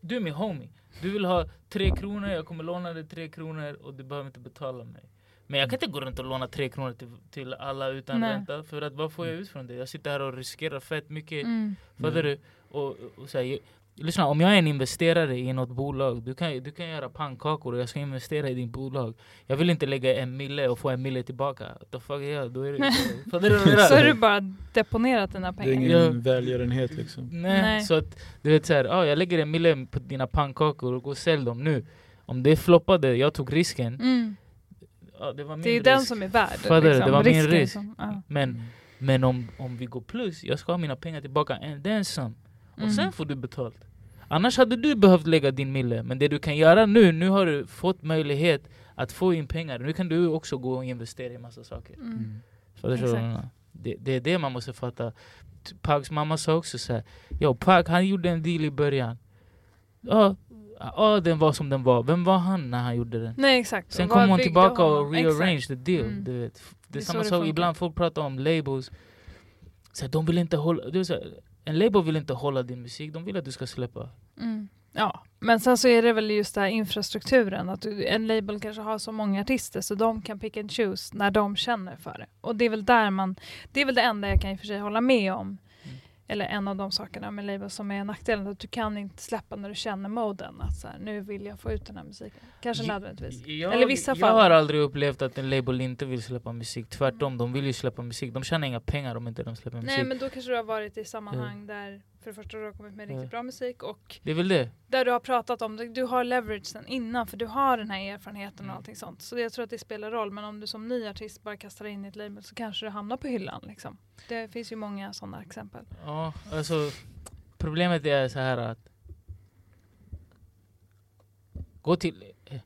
Du är min homie. Du vill ha tre kronor, jag kommer låna dig tre kronor och du behöver inte betala mig. Men jag kan inte gå runt och låna tre kronor till, till alla utan Nej. ränta. För att vad får jag ut från det? Jag sitter här och riskerar fett mycket. Mm. Fattar du? Och, och så här, lyssna, om jag är en investerare i något bolag, du kan, du kan göra pannkakor och jag ska investera i ditt bolag. Jag vill inte lägga en mille och få en mille tillbaka. The fuck är jag? Då är det, jag? Så har du bara deponerat dina Det är pengar. ingen Ja. välgörenhet liksom. Nej, Nej. så att du vet såhär, ah, jag lägger en mille på dina pannkakor och går och sälj dem nu. Om det floppade, jag tog risken. Mm. Ja, det var min Det är risk. den som är värd. Fattar du? Det var min Risken risk. Som, ja. Men, men om, om vi går plus, jag ska ha mina pengar tillbaka and then some. Och Mm. sen får du betalt. Annars hade du behövt lägga din mille, men det du kan göra nu, nu har du fått möjlighet att få in pengar. Nu kan du också gå och investera i massa saker. Mm. Mm. Det, det är det man måste fatta. Pags mamma sa också så här. Jo, Pag han gjorde en deal i början. Ja, ja, den var som den var. Vem var han när han gjorde den? Nej exakt. Sen kom hon tillbaka och rearranged Exakt. the deal. Mm. Du vet. Det är samma sak, ibland folk pratar om labels. Så här, de vill inte hålla, det är så här, en label vill inte hålla din musik, de vill att du ska släppa. Mm. Ja, men sen så är det väl just den här infrastrukturen. Att du, en label kanske har så många artister så de kan pick and choose när de känner för det. Och det är väl där man, det är väl det enda jag kan i och för sig hålla med om. Eller en av de sakerna med labels som är nackdelen. Att du kan inte släppa när du känner moden. Att så här, nu vill jag få ut den här musiken. Kanske nödvändigtvis. Jag, Eller vissa jag fall. har aldrig upplevt att en label inte vill släppa musik. Tvärtom, de vill ju släppa musik. De tjänar inga pengar om inte de släpper musik. Nej men då kanske du har varit i sammanhang där för det första du har kommit med riktigt Ja. bra musik och Det är väl det. där du har pratat om det, du har leverage sen innan för du har den här erfarenheten Mm. och allting sånt. Så jag tror att det spelar roll men om du som ny artist bara kastar in i ett label så kanske du hamnar på hyllan liksom. Det finns ju många sådana exempel. Ja, alltså problemet är så här att gå till eh,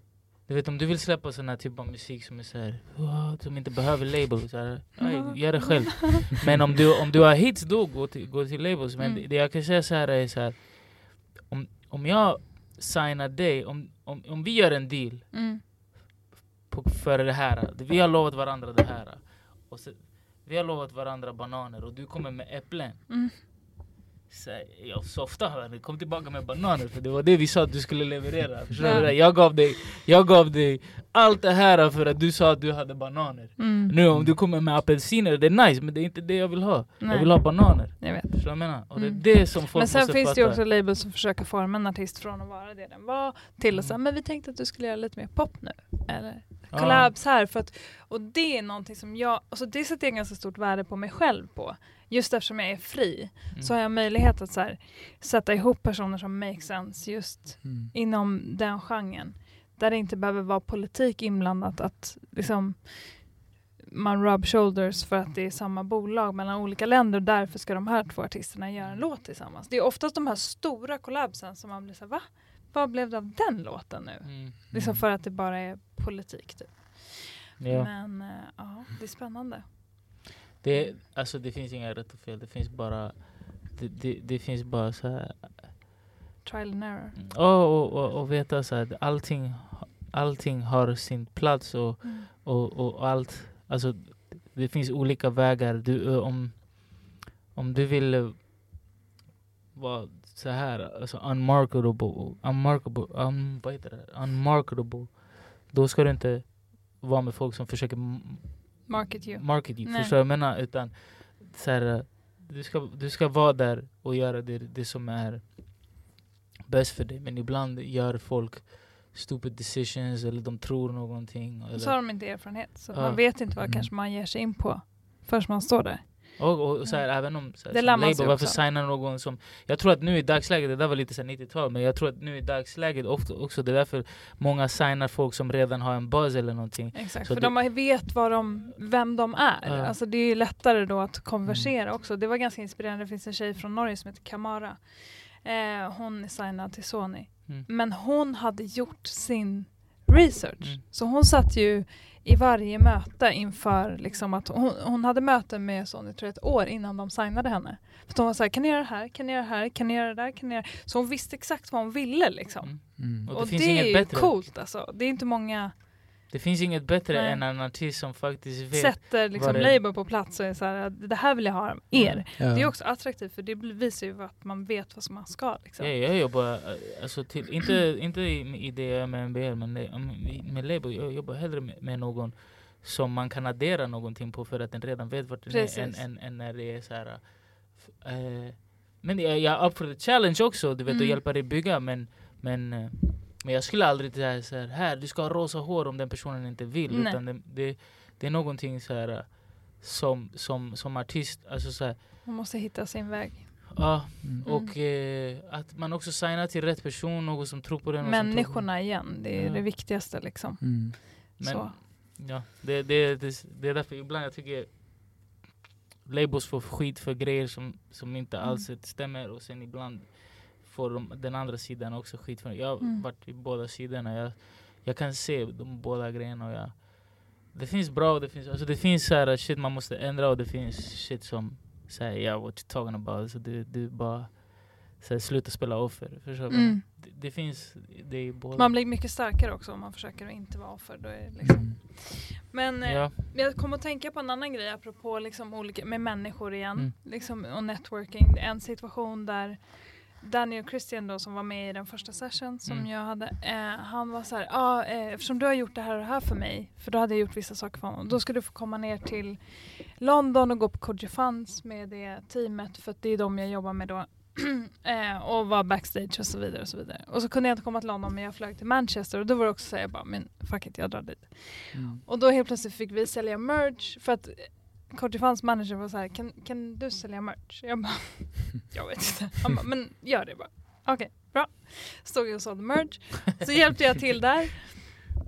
du vet om du vill släppa sån här typ av musik som är så här, "Wow", som inte behöver label, så här, aj, gör det själv. Men om du, om du har hits då, gå till, gå till labels. Men Mm. det, det jag kan säga så här är så här, om, om jag signar dig, om, om, om vi gör en deal Mm. på, för det här. Vi har lovat varandra det här. Och så, vi har lovat varandra bananer och du kommer med äpplen. Mm. Så jag softa hörni, kom tillbaka med bananer för det var det vi sa att du skulle leverera. Förstår du? Jag gav, dig, jag gav dig allt det här för att du sa att du hade bananer. Mm. Nu om du kommer med apelsiner, det är nice men det är inte det jag vill ha. Jag Nej. vill ha bananer. Jag vet. Förstår jag menar? Och det är Mm. det som folk Men sen finns fatta. det ju också labels som försöker forma en artist från att vara det den var till att säga Mm. men vi tänkte att du skulle göra lite mer pop nu. Eller collabs här. För att, och det är någonting som jag, alltså det sätter jag ganska stort värde på mig själv på. Just eftersom jag är fri Mm. så har jag möjlighet att så här, sätta ihop personer som make sense just Mm. inom den genren. Där det inte behöver vara politik inblandat. Att liksom man rub shoulders för att det är samma bolag mellan olika länder och därför ska de här två artisterna göra en låt tillsammans. Det är oftast de här stora kollabsen som man blir såhär, va? Vad blev det av den låten nu? Mm. Liksom för att det bara är politik typ. Ja. Men eh, ja, det är spännande. Det, alltså det finns inga rätt och fel, det finns bara det, det, det finns bara så här Trial and error. och, och, och, och veta så att allting, allting har sin plats och, Mm. och, och allt, alltså det finns olika vägar. Du, om, om du vill vara så här, alltså unmarketable, unmarketable, um, vad heter det? Unmarketable, då ska du inte vara med folk som försöker Market you. market you, Nej. förstår du vad jag menar? Utan så här, du, ska, du ska vara där och göra det, det som är bäst för dig. Men ibland gör folk stupid decisions eller de tror någonting. Eller, så har de inte erfarenhet. Så Ja. man vet inte vad Mm. kanske man ger sig in på förrän man står där. Och, och så här, även om så här, sig varför signa någon som... Jag tror att nu i dagsläget, det där var lite så här 90-tal, men jag tror att nu i dagsläget ofta också, det är därför många signar folk som redan har en buzz eller någonting. Exakt, Så för det- de vet vad de, vem de är. Mm. Alltså det är ju lättare då att konversera också. Det var ganska inspirerande. Det finns en tjej från Norge som heter Kamara. Eh, hon är signad till Sony. Mm. Men hon hade gjort sin research. Mm. Så hon satt ju i varje möte inför liksom att hon, hon hade möten med Sony tror jag ett år innan de signade henne. För de var så här, kan ni göra det här, kan ni göra det här, kan ni göra det där, kan ni göra Så hon visste exakt vad hon ville liksom. Mm. Mm. Och Och det det, finns inget är ju bättre. coolt alltså. Det är inte många Det finns inget bättre Nej. än en artist som faktiskt vet. sätter liksom det- label på plats och är så här, det här vill jag ha av er. Ja. Det är också attraktivt för det visar ju att man vet vad som man ska. Liksom. Ja, jag jobbar, eh, alltså till, inte, inte i, i det med MBL, men med label, jag jobbar hellre med, med någon som man kan addera någonting på för att den redan vet vart den Precis. är, än, än, än när det är så här. eh, men jag, jag är up for the challenge också, du vet, Mm. att hjälpa dig bygga, men, men, men jag skulle aldrig säga så här, här, du ska ha rosa hår om den personen inte vill, Nej. utan det, det, det är någonting så här eh, som, som, som artist, alltså så här, Man måste hitta sin väg. ja, Mm. och eh, att man också signar till rätt person, någon som tror på den. Människorna igen, det är Ja. det viktigaste. Liksom. Mm. Men, Så. Ja, det, det, det, det är därför ibland jag tycker labels får skit för grejer som, som inte Mm. alls stämmer och sen ibland får de, den andra sidan också skit det. Jag har Mm. varit i båda sidorna. Jag, jag kan se de båda grejerna. Och jag, det finns bra och det finns, alltså det finns så här shit man måste ändra och det finns shit som säger yeah what you talking about. Så du, du bara så här, sluta spela offer. Förstår? Mm. Det, det finns det är båda. Man blir mycket starkare också om man försöker att inte vara offer. Då är liksom. Mm. Men eh, ja. jag kom att tänka på en annan grej apropå liksom olika, med människor igen Mm. liksom, och networking. En situation där Och Christian då som var med i den första session som Mm. jag hade, eh, han var så här, ah, eh, eftersom du har gjort det här och det här för mig, för då hade jag gjort vissa saker för honom, då ska du få komma ner till London och gå på Kodjo Funds med det teamet för att det är de jag jobbar med då. eh, och vara backstage och så vidare och så vidare. Och så kunde jag inte komma till London men jag flög till Manchester och då var det också så här, jag bara, men fuck it, jag drar dit. Mm. Och då helt plötsligt fick vi sälja merch för att Kortifans manager var så här, kan, kan du sälja merch? Jag bara, jag vet inte. Han bara, men gör det bara. Okej, bra. Stod jag och sålde merch. Så hjälpte jag till där.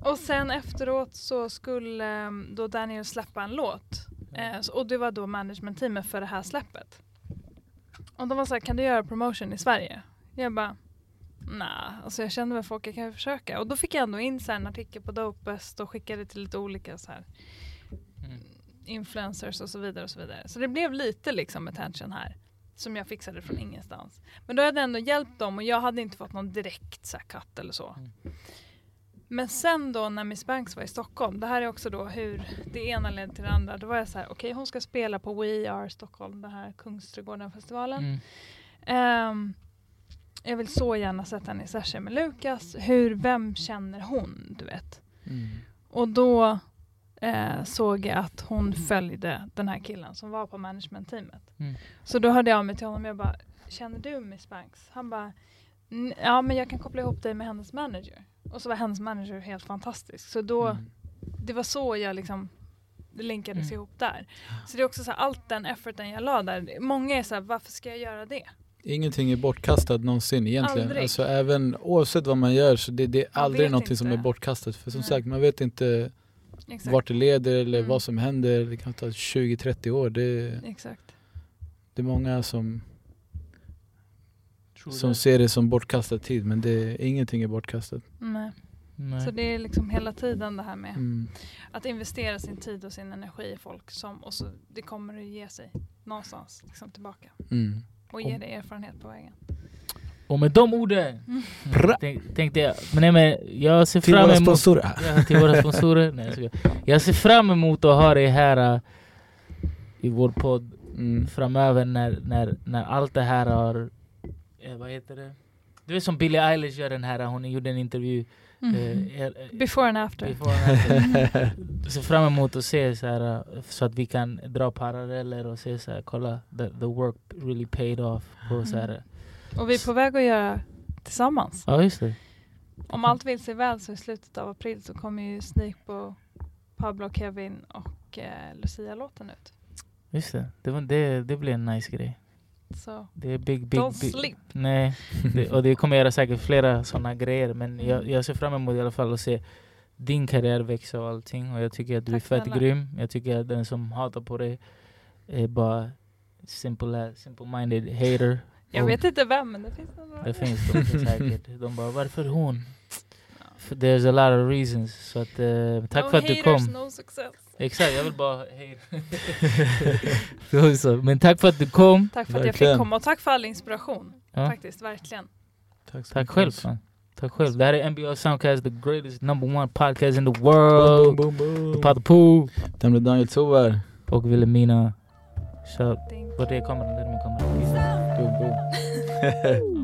Och sen efteråt så skulle då Daniel släppa en låt. Eh, och det var då managementteamet för det här släppet. Och de var så här, kan du göra promotion i Sverige? Jag bara, nej, alltså jag kände väl folk, jag kan ju försöka. Och då fick jag ändå in så en artikel på Dopest och skickade till lite olika så här Mm. Influencers och så vidare och så vidare. Så det blev lite liksom attention här. Som jag fixade från ingenstans. Men då hade jag ändå hjälpt dem och jag hade inte fått någon direkt så cut eller så. Mm. Men sen då när Miss Banks var i Stockholm, det här är också då hur det ena ledde till det andra. Då var jag så här, okej hon ska spela på We Are Stockholm, den här Kungsträdgården-festivalen. Mm. Ehm, jag vill så gärna sätta henne i session med Lukas. Hur, vem känner hon, du vet? Mm. Och då eh, såg att hon följde den här killen som var på managementteamet. Mm. Så då hörde jag av mig till honom och jag bara, känner du Miss Banks? Han bara, "N- ja men jag kan koppla ihop dig med hennes manager. Och så var hennes manager helt fantastisk. Så då, Mm. det var så jag liksom det linkades Mm. ihop där. Så det är också så här, allt den efforten jag la där. Många är så här, varför ska jag göra det? Ingenting är bortkastat någonsin egentligen. Aldrig. Alltså även oavsett vad man gör så det, det är aldrig någonting som är inte. bortkastat. För som Nej. sagt, man vet inte Exakt. vart det leder eller Mm. vad som händer. Det kan ta 20-30 år. Det, Exakt. det är många som, som ser det som bortkastad tid men det, ingenting är bortkastat. Nej. Nej. Så det är liksom hela tiden det här med Mm. att investera sin tid och sin energi i folk som, och så det kommer att ge sig någonstans liksom tillbaka Mm. och ge dig erfarenhet på vägen. Och med de orden Mm. Tänk, tänkte jag, men nej, men jag ser Till fram våra emot sponsorer. Ja, till våra sponsorer. Nej, jag, jag ser fram emot att ha dig här äh, i vår podd Mm. framöver när, när, när allt det här har... Eh, vad heter det? Du vet som Billie Eilish gör den här, hon gjorde en intervju. Mm. eh, eh, Before and after. before and after. Ser fram emot att se så, här, äh, så att vi kan dra paralleller och se så här, kolla, the, the work really paid off. På, så här. Och vi är på väg att göra tillsammans. Ja just det. Om allt vill sig väl så i slutet av april så kommer ju Sneak på Pablo, Kevin och eh, Lucia-låten ut. Just det. Det, var, det, det blir en nice grej. Så Det är big, big, don't big. sleep. Nej, det, och det kommer göra säkert flera sådana grejer men jag, Mm. jag ser fram emot i alla fall att se din karriär växa och allting och jag tycker att du Tack är fett snälla. grym. Jag tycker att den som hatar på dig är bara simple, simple-minded hater. Jag vet inte vem men det finns några. Det finns de säkert. De bara varför hon? There's a lot of reasons. Så att, eh, tack no för att du haters, kom. No success. Exakt, jag vill bara hej. Men tack för att du kom. Tack för att jag Verkligen. fick komma och tack för all inspiration. Ja. Faktiskt, verkligen. Tack, så Tack själv. Fan. Tack själv. Det här är NBL Soundcast, the greatest number one podcast in the Boom, world. boom, boom. Pato Poo Den blev Daniel Tovar. och Wilhelmina. Så, vart är kameran? Där är min kamera. Boom, boom.